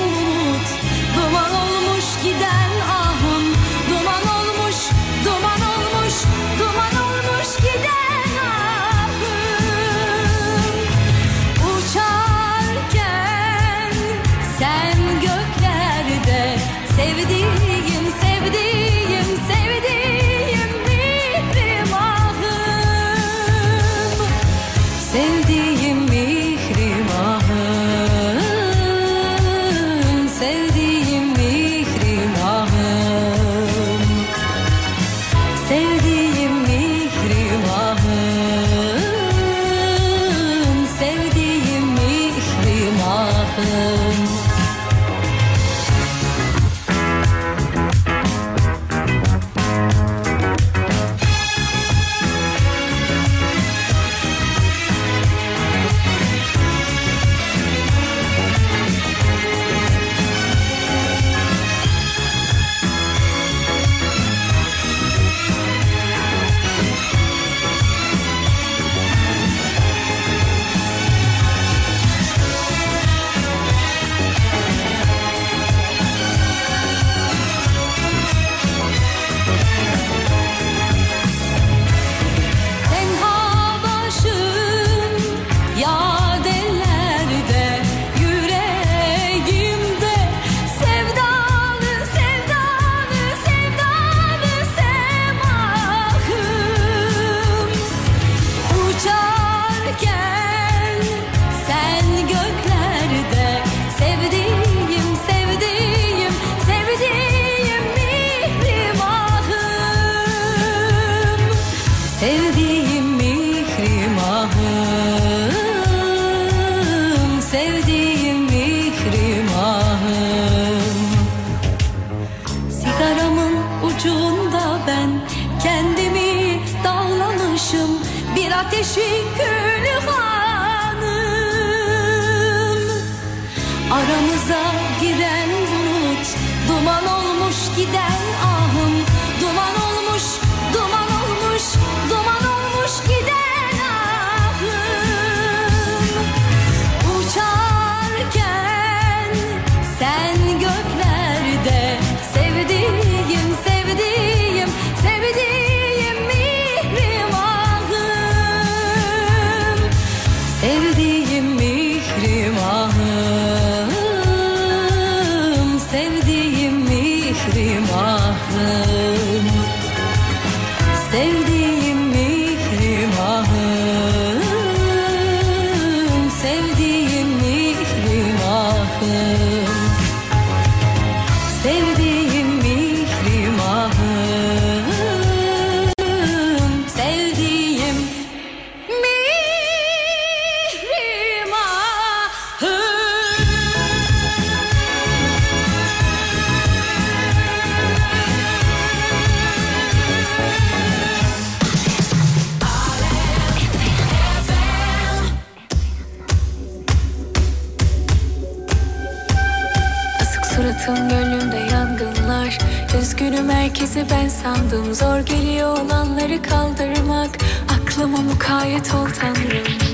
Üzgünüm herkesi ben sandım. Zor geliyor olanları kaldırmak. Aklıma mukayyet ol tanrım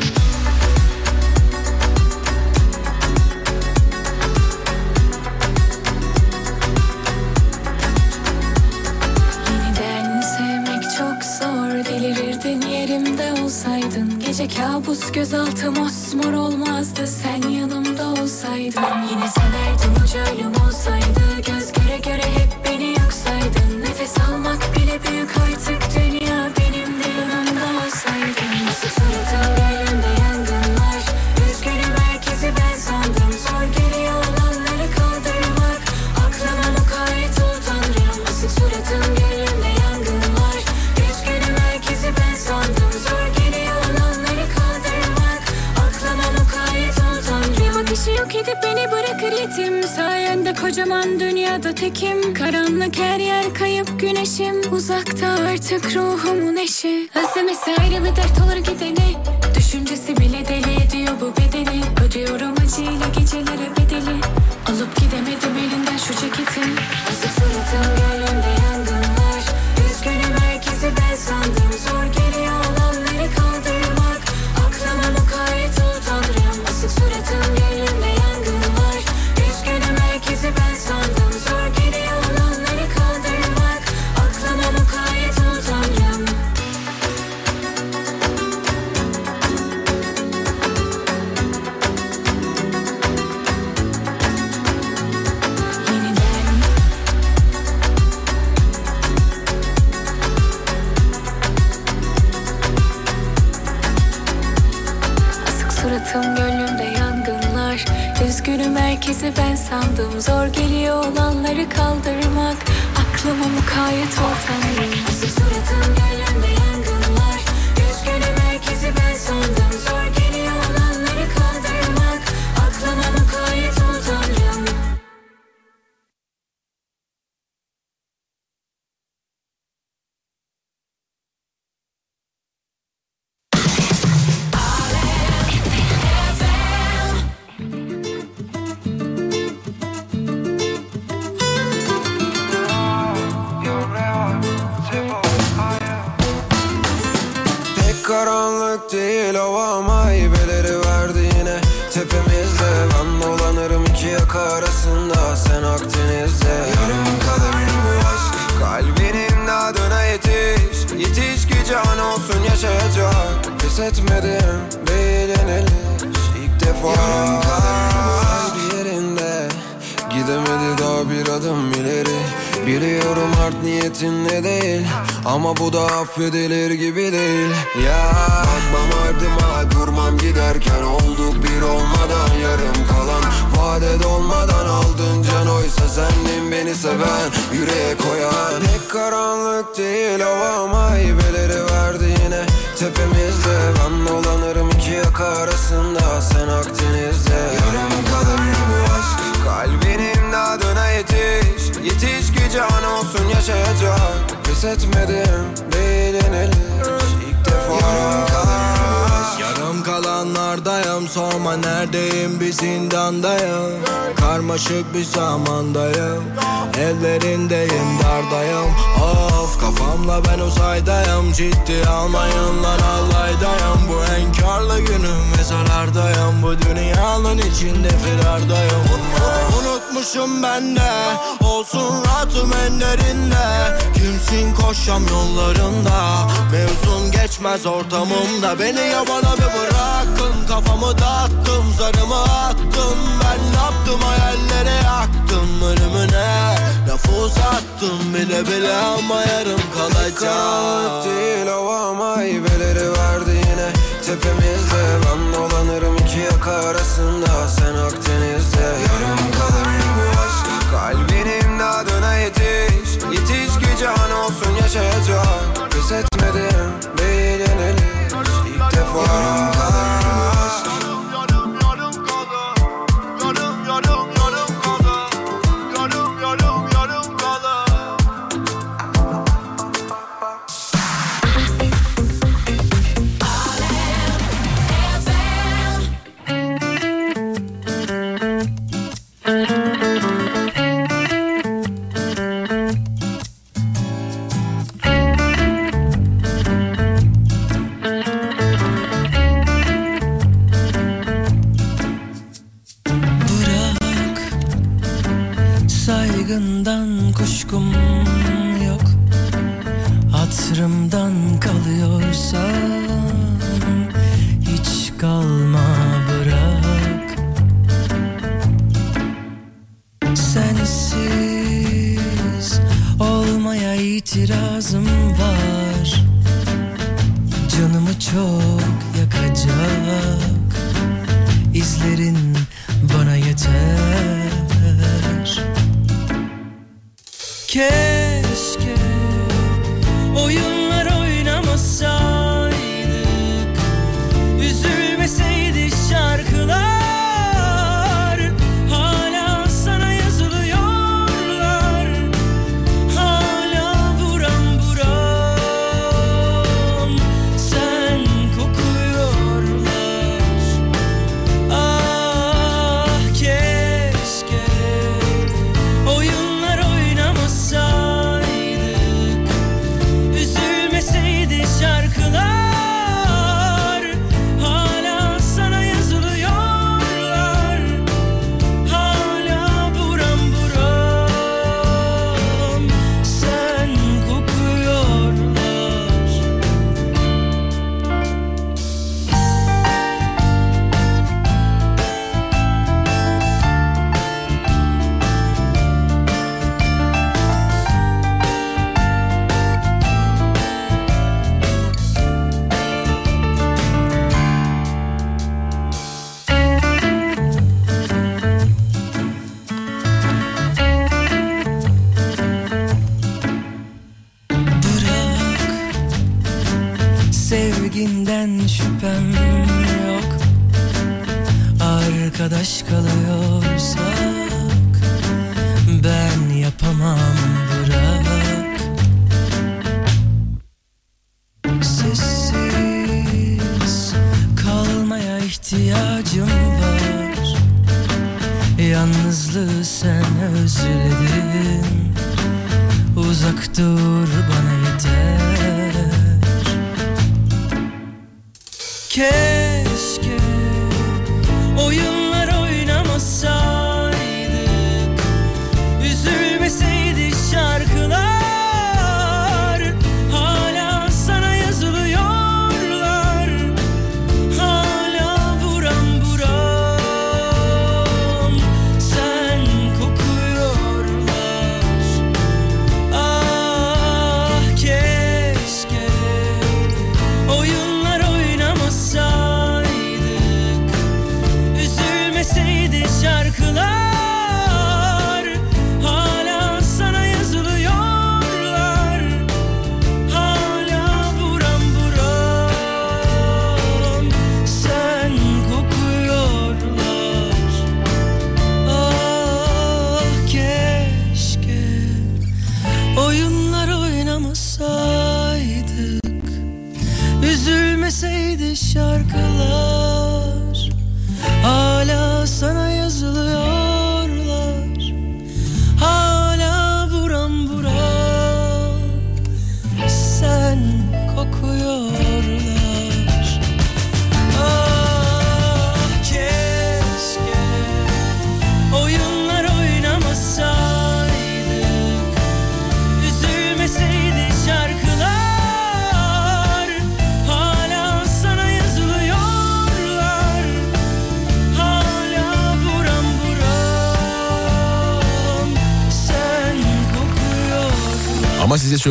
Gece kabus gözaltı mosmor olmazdı. Sen yanımda olsaydın Yine severdim ucu ölüm olsaydı. Göz göre göre hep beni yoksaydın. Nefes almak bile büyük artık Dünya kocaman dünyada tekim Karanlık her yer kayıp güneşim. Uzakta artık ruhumun eşi. Özlemesi ayrı bir dert olur gideni. Düşüncesi bile deli ediyor bu bedeni. Ödüyorum acıyla gecelere Ciddi almayın lan allaydayım Bu enkarlı günüm ve zarardayım Bu dünyanın içinde firardayım Unutmuşum ben de Olsun rahatım enlerinde Kimsin koşam yollarında? Mevzun geçmez ortamımda. Beni yabana bir bırakın. Kafamı dağıttım zarımı attım. Ben ne yaptım? Hayallere yaktım. Ölümüne Lafı uzattım bile bile ama yarım Karanlık kalacak. Değil hava meyveleri verdi yine. Tepemizde ben dolanırım iki yaka arasında. Sen Akdeniz'de. Yarım kalır bu aşk. Kalbinin adına yetiş. Yetiş ki can olsun yaşayacak Pes etmedim değil yeniliş İlk defa. Yarım kalır itirazım var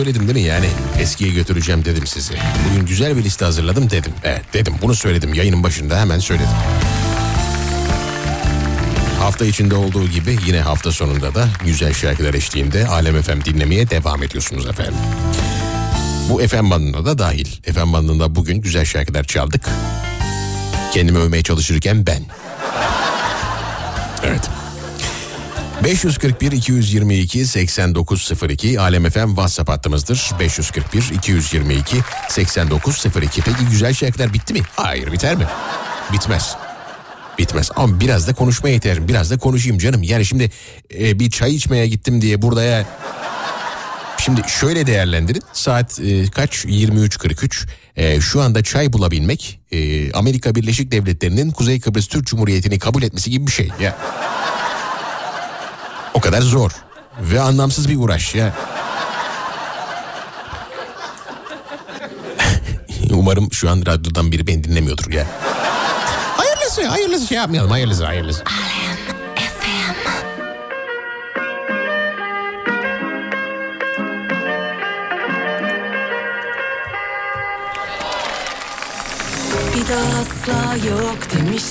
söyledim değil mi yani eskiye götüreceğim dedim sizi. Bugün güzel bir liste hazırladım dedim. Evet dedim bunu söyledim yayının başında hemen söyledim. Hafta içinde olduğu gibi yine hafta sonunda da güzel şarkılar eşliğinde Alem FM dinlemeye devam ediyorsunuz efendim. Bu FM bandına da dahil. FM bandında bugün güzel şarkılar çaldık. Kendimi övmeye çalışırken ben. Evet. 541 222 8902 Alem FM WhatsApp hattımızdır. 541 222 8902. Peki güzel şarkılar bitti mi? Hayır biter mi? Bitmez. Bitmez ama biraz da konuşmaya ihtiyacım. Biraz da konuşayım canım. Yani şimdi e, bir çay içmeye gittim diye burada ya... Şimdi şöyle değerlendirin. Saat e, kaç? 23.43. E, şu anda çay bulabilmek e, Amerika Birleşik Devletleri'nin Kuzey Kıbrıs Türk Cumhuriyeti'ni kabul etmesi gibi bir şey. Ya. O kadar zor ve anlamsız bir uğraş ya. Umarım şu an radyodan biri beni dinlemiyordur ya. Hayırlısı, hayırlısı şey yapmayalım, hayırlısı, hayırlısı.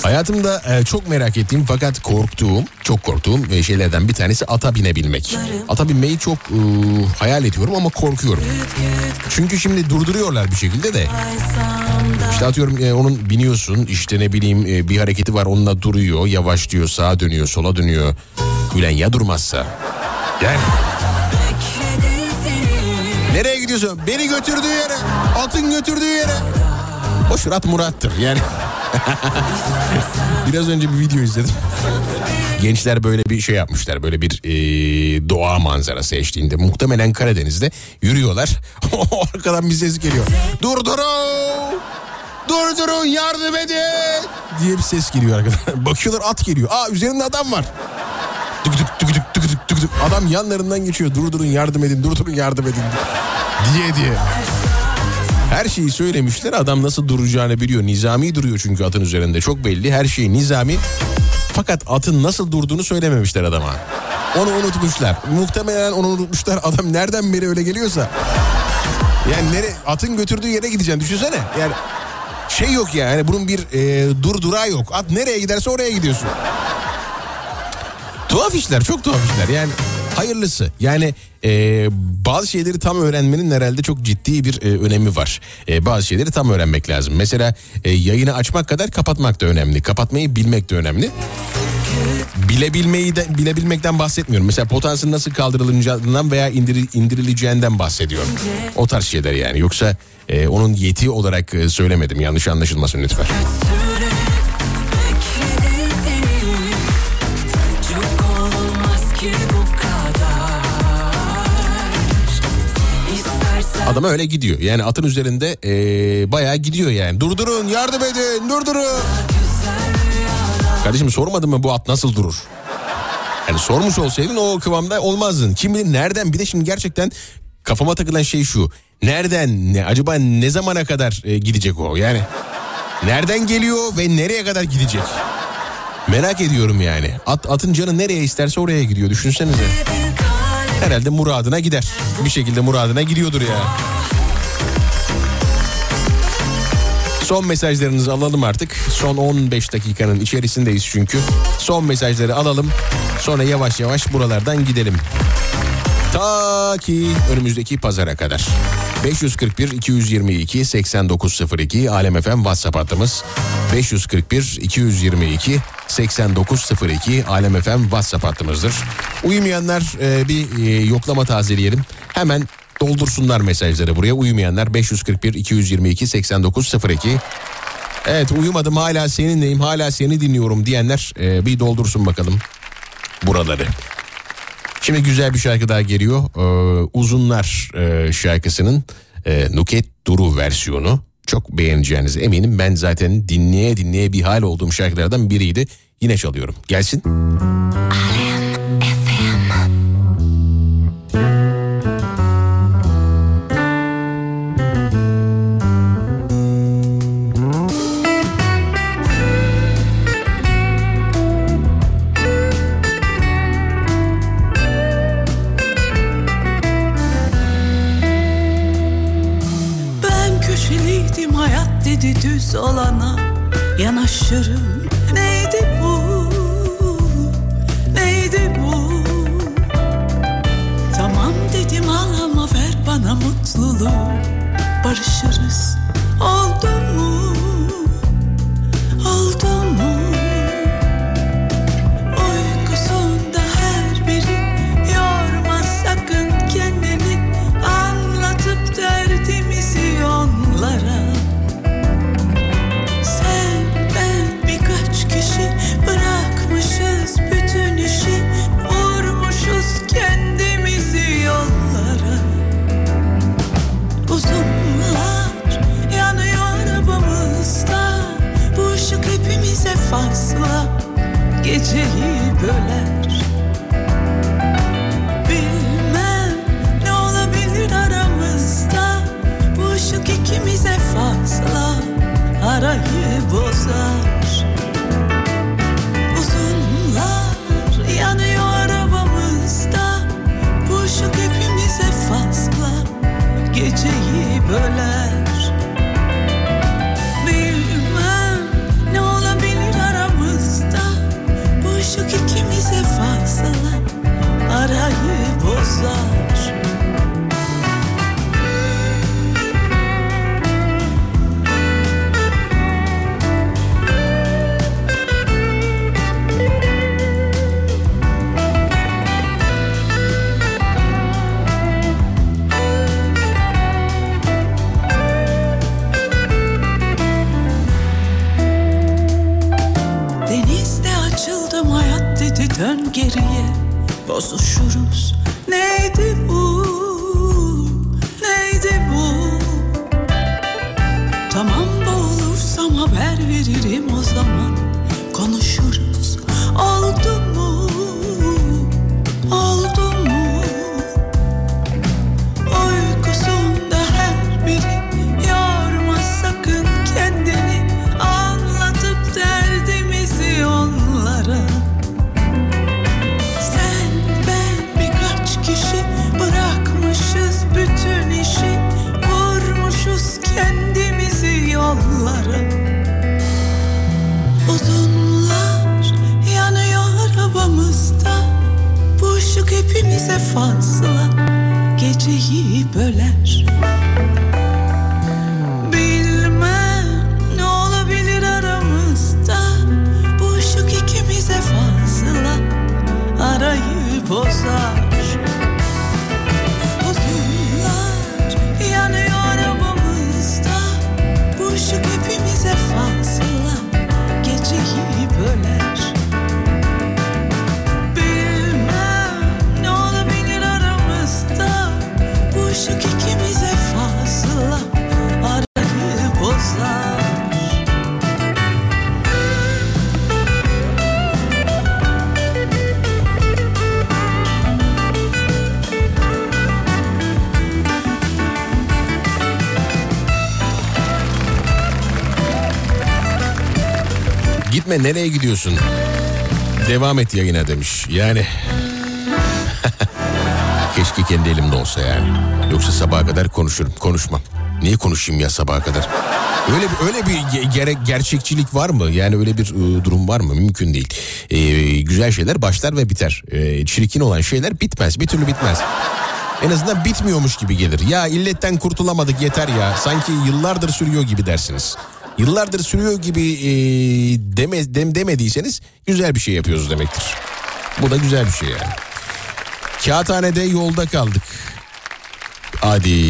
Hayatımda e, çok merak ettiğim fakat korktuğum, çok korktuğum e, şeylerden bir tanesi ata binebilmek. Ata binmeyi çok e, hayal ediyorum ama korkuyorum. Çünkü şimdi durduruyorlar bir şekilde de. İşte atıyorum e, onun biniyorsun işte ne bileyim e, bir hareketi var onunla duruyor yavaşlıyor sağa dönüyor sola dönüyor. Gülen ya durmazsa. Yani nereye gidiyorsun? Beni götürdüğü yere atın götürdüğü yere. Boş ver, at Murat'tır yani. Biraz önce bir video izledim. Gençler böyle bir şey yapmışlar. Böyle bir e, doğa manzarası eşliğinde. Muhtemelen Karadeniz'de yürüyorlar. Arkadan bir ses geliyor. Durdurun! Durdurun yardım edin! Diye bir ses geliyor arkadan. Bakıyorlar at geliyor. Aa üzerinde adam var. Tık tık tık tık tık tık tık. Adam yanlarından geçiyor. Durdurun yardım edin, durdurun yardım edin. Diye diye. Her şeyi söylemişler. Adam nasıl duracağını biliyor. Nizami duruyor çünkü atın üzerinde. Çok belli. Her şey nizami. Fakat atın nasıl durduğunu söylememişler adama. Onu unutmuşlar. Muhtemelen onu unutmuşlar. Adam nereden beri öyle geliyorsa. Yani nere, atın götürdüğü yere gideceksin. Düşünsene. Yani şey yok ya. Yani bunun bir e, dur durağı yok. At nereye giderse oraya gidiyorsun. Tuhaf işler. Çok tuhaf işler. Yani hayırlısı. Yani e, bazı şeyleri tam öğrenmenin herhalde çok ciddi bir e, önemi var. E, bazı şeyleri tam öğrenmek lazım. Mesela e, yayını açmak kadar kapatmak da önemli. Kapatmayı bilmek de önemli. Bilebilmeyi de bilebilmekten bahsetmiyorum. Mesela potansiyel nasıl kaldırılacağından veya indiri- indirileceğinden bahsediyorum. O tarz şeyler yani. Yoksa e, onun yeti olarak e, söylemedim. Yanlış anlaşılmasın lütfen. İstersen Adam öyle gidiyor. Yani atın üzerinde e, bayağı gidiyor yani. Durdurun yardım edin durdurun. Kardeşim sormadın mı bu at nasıl durur? Yani sormuş olsaydın o kıvamda olmazdın. Kim bilir nereden bir de şimdi gerçekten kafama takılan şey şu. Nereden ne acaba ne zamana kadar e, gidecek o yani? Nereden geliyor ve nereye kadar gidecek? Merak ediyorum yani. At, atın canı nereye isterse oraya gidiyor düşünsenize. Herhalde muradına gider. Bir şekilde muradına gidiyordur ya. Son mesajlarınızı alalım artık. Son 15 dakikanın içerisindeyiz çünkü. Son mesajları alalım. Sonra yavaş yavaş buralardan gidelim. Ta ki önümüzdeki pazara kadar. 541 222 8902 Alem FM WhatsApp hattımız. 541 222 8902 Alem FM WhatsApp hattımızdır. Uyumayanlar e, bir e, yoklama tazeleyelim. Hemen doldursunlar mesajları buraya. Uyumayanlar 541 222 8902 Evet uyumadım hala seninleyim hala seni dinliyorum diyenler e, bir doldursun bakalım buraları. Şimdi güzel bir şarkı daha geliyor. Ee, Uzunlar e, şarkısının e, Nuket Duru versiyonu. Çok beğeneceğinize eminim. Ben zaten dinleye dinleye bir hal olduğum şarkılardan biriydi. Yine çalıyorum. Gelsin. Ben dedi düz olana Yanaşırım bozar. Uzunlar yanıyor arabamızda. Bu şok hepimize fazla. Geceyi böler. Bozuşuruz. Neydi bu? Neydi bu? Tamam boğulursam haber veririm o zaman hepimize fazla Geceyi böler. Bilmem ne olabilir aramızda. Bu ışık ikimize fazla Arayı bozar Gitme nereye gidiyorsun? Devam et yayına demiş. Yani keşke kendi elimde olsa yani. Yoksa sabaha kadar konuşurum. Konuşmam. Niye konuşayım ya sabaha kadar? Öyle bir öyle bir ge- gere- gerçekçilik var mı? Yani öyle bir e, durum var mı? Mümkün değil. E, güzel şeyler başlar ve biter. E, çirkin olan şeyler bitmez. Bir türlü bitmez. En azından bitmiyormuş gibi gelir. Ya illetten kurtulamadık yeter ya. Sanki yıllardır sürüyor gibi dersiniz. Yıllardır sürüyor gibi e, deme, dem, demediyseniz güzel bir şey yapıyoruz demektir. Bu da güzel bir şey yani. Kağıthanede yolda kaldık. Hadi.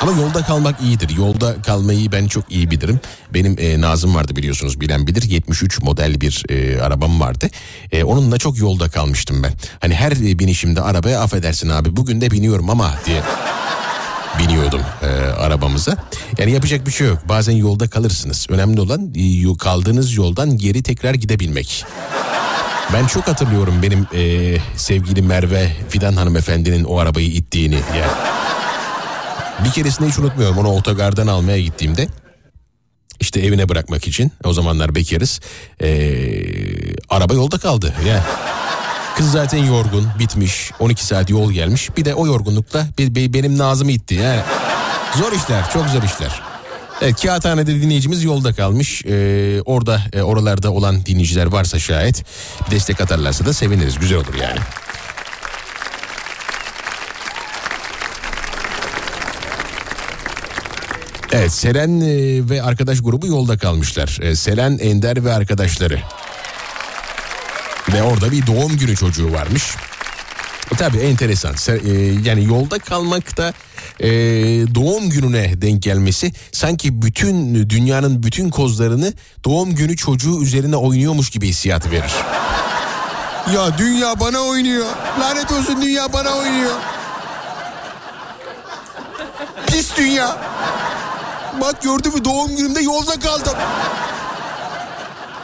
Ama yolda kalmak iyidir. Yolda kalmayı ben çok iyi bilirim. Benim e, Nazım vardı biliyorsunuz bilen bilir. 73 model bir e, arabam vardı. E, onunla çok yolda kalmıştım ben. Hani her binişimde arabaya affedersin abi bugün de biniyorum ama diye biniyordum e, arabamıza. Yani yapacak bir şey yok. Bazen yolda kalırsınız. Önemli olan e, kaldığınız yoldan geri tekrar gidebilmek. Ben çok hatırlıyorum benim e, sevgili Merve Fidan hanımefendinin o arabayı ittiğini. Yani. Bir keresinde hiç unutmuyorum onu otogardan almaya gittiğimde. işte evine bırakmak için o zamanlar bekarız. E, araba yolda kaldı. Yani. Kız zaten yorgun, bitmiş. 12 saat yol gelmiş. Bir de o yorgunlukla be- be- benim Nazım'ı itti. Yani. Zor işler, çok zor işler. Evet, Kağıthane'de dinleyicimiz yolda kalmış. Ee, orada e, oralarda olan dinleyiciler varsa şayet destek atarlarsa da seviniriz. Güzel olur yani. Evet Selen e, ve arkadaş grubu yolda kalmışlar. E, Selen, Ender ve arkadaşları. Ve orada bir doğum günü çocuğu varmış. E, tabii enteresan. E, yani yolda kalmakta e, doğum gününe denk gelmesi sanki bütün dünyanın bütün kozlarını doğum günü çocuğu üzerine oynuyormuş gibi hissiyat verir. ya dünya bana oynuyor. Lanet olsun dünya bana oynuyor. Pis dünya. Bak gördün mü doğum günümde yolda kaldım.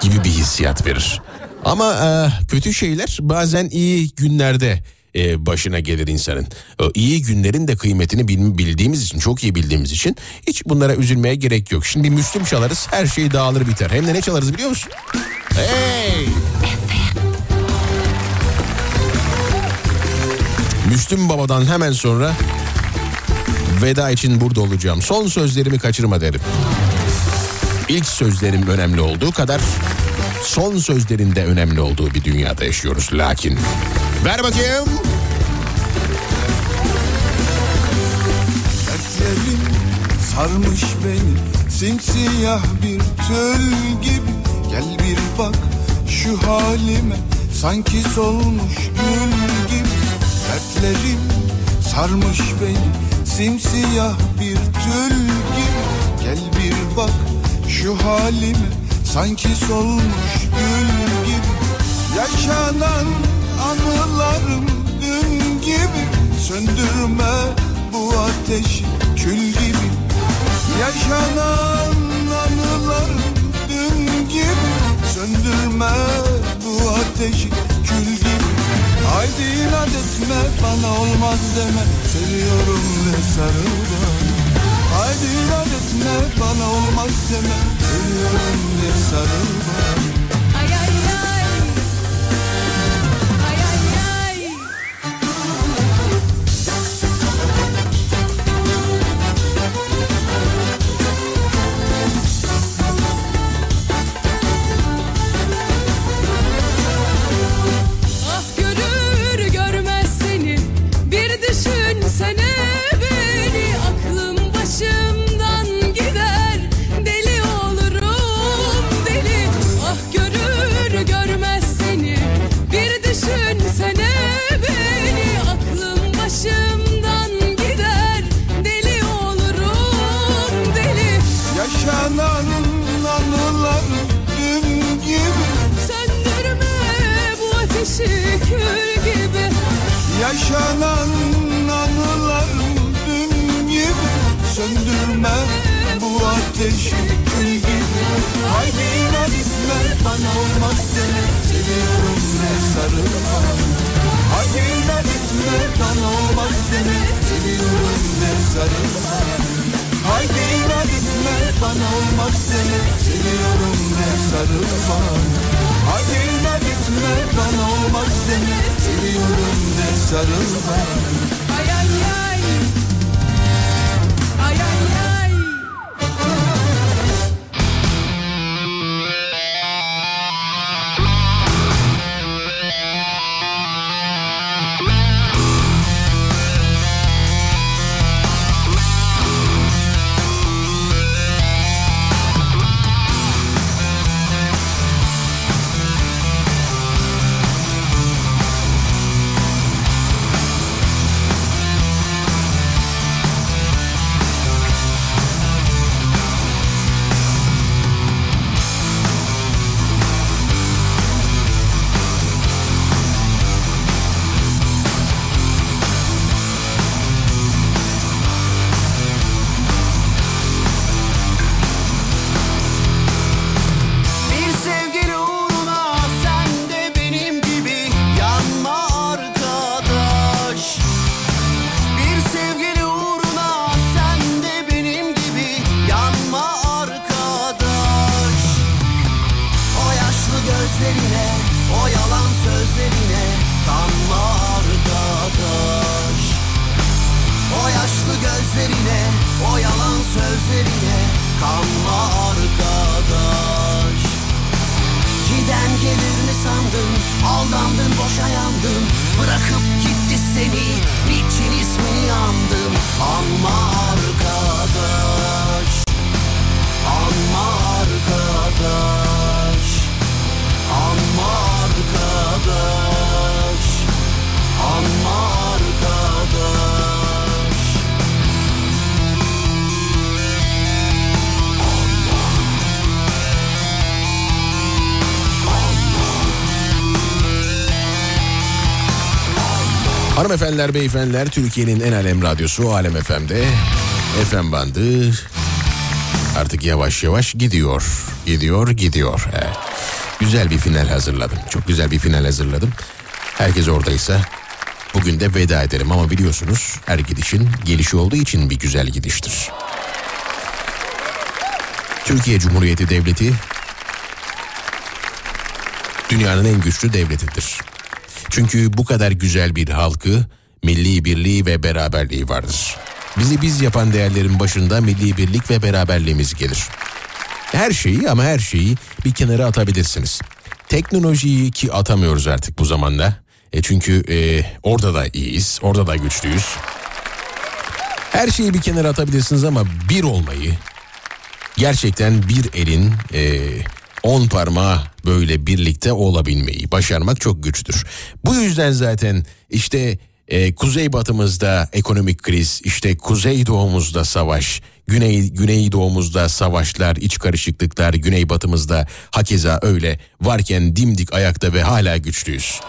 Gibi bir hissiyat verir. Ama e, kötü şeyler bazen iyi günlerde e, başına gelir insanın. O iyi günlerin de kıymetini bil- bildiğimiz için, çok iyi bildiğimiz için hiç bunlara üzülmeye gerek yok. Şimdi Müslüm çalarız, her şey dağılır biter. Hem de ne çalarız biliyor musun? Hey! Müslüm Baba'dan hemen sonra Veda için burada olacağım. Son sözlerimi kaçırma derim. İlk sözlerim önemli olduğu kadar son sözlerin de önemli olduğu bir dünyada yaşıyoruz. Lakin ver bakayım. Dertlerim sarmış beni simsiyah bir tül gibi Gel bir bak şu halime sanki solmuş gül gibi Dertlerim sarmış beni simsiyah bir tül gibi Gel bir bak şu halime sanki solmuş gül gibi Yaşanan anılarım dün gibi. Söndürme bu ateşi kül gibi. Yaşanan anılarım dün gibi. Söndürme bu ateşi kül gibi. Haydi inat etme bana olmaz deme. Seviyorum ve sarıl bana Haydi inat etme bana olmaz deme. Seviyorum ve sarıl bana Söndürme bu ateşi kül gibi. Haydi inat etme bana olmaz deme Seviyorum ve sarıl bana Haydi inat etme bana olmaz deme Seviyorum ve sarıl bana Haydi inat etme bana olmaz deme Seviyorum ve sarıl bana Haydi inat etme bana olmaz deme Seviyorum ve sarıl bana Hanımefendiler, beyefendiler, Türkiye'nin en alem radyosu Alem FM'de. FM bandı artık yavaş yavaş gidiyor. Gidiyor, gidiyor. Evet. Güzel bir final hazırladım. Çok güzel bir final hazırladım. Herkes oradaysa bugün de veda ederim ama biliyorsunuz her gidişin gelişi olduğu için bir güzel gidiştir. Türkiye Cumhuriyeti Devleti dünyanın en güçlü devletidir. Çünkü bu kadar güzel bir halkı, milli birliği ve beraberliği vardır. Bizi biz yapan değerlerin başında milli birlik ve beraberliğimiz gelir. Her şeyi ama her şeyi bir kenara atabilirsiniz. Teknolojiyi ki atamıyoruz artık bu zamanda. E çünkü e, orada da iyiyiz, orada da güçlüyüz. Her şeyi bir kenara atabilirsiniz ama bir olmayı, gerçekten bir elin e, on parmağı böyle birlikte olabilmeyi başarmak çok güçtür. Bu yüzden zaten işte e, kuzey batımızda ekonomik kriz, işte kuzey doğumuzda savaş, güney güney doğumuzda savaşlar, iç karışıklıklar, güney batımızda hakeza öyle varken dimdik ayakta ve hala güçlüyüz.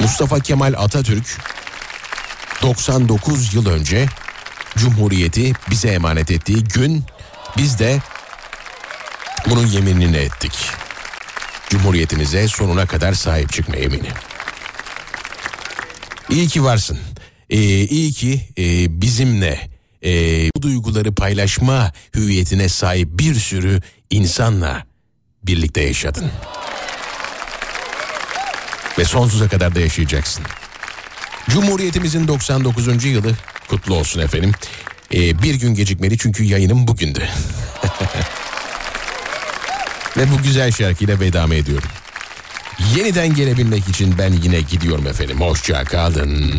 Mustafa Kemal Atatürk 99 yıl önce Cumhuriyeti bize emanet ettiği gün biz de bunun yeminini ettik. Cumhuriyetimize sonuna kadar sahip çıkma yemini. İyi ki varsın. Ee, iyi ki e, bizimle e, bu duyguları paylaşma hüviyetine sahip bir sürü insanla birlikte yaşadın. Ve sonsuza kadar da yaşayacaksın. Cumhuriyetimizin 99. yılı kutlu olsun efendim. Ee, bir gün gecikmeli çünkü yayınım bugündü. Ve bu güzel şarkıyla vedame ediyorum. Yeniden gelebilmek için ben yine gidiyorum efendim. Hoşça kalın.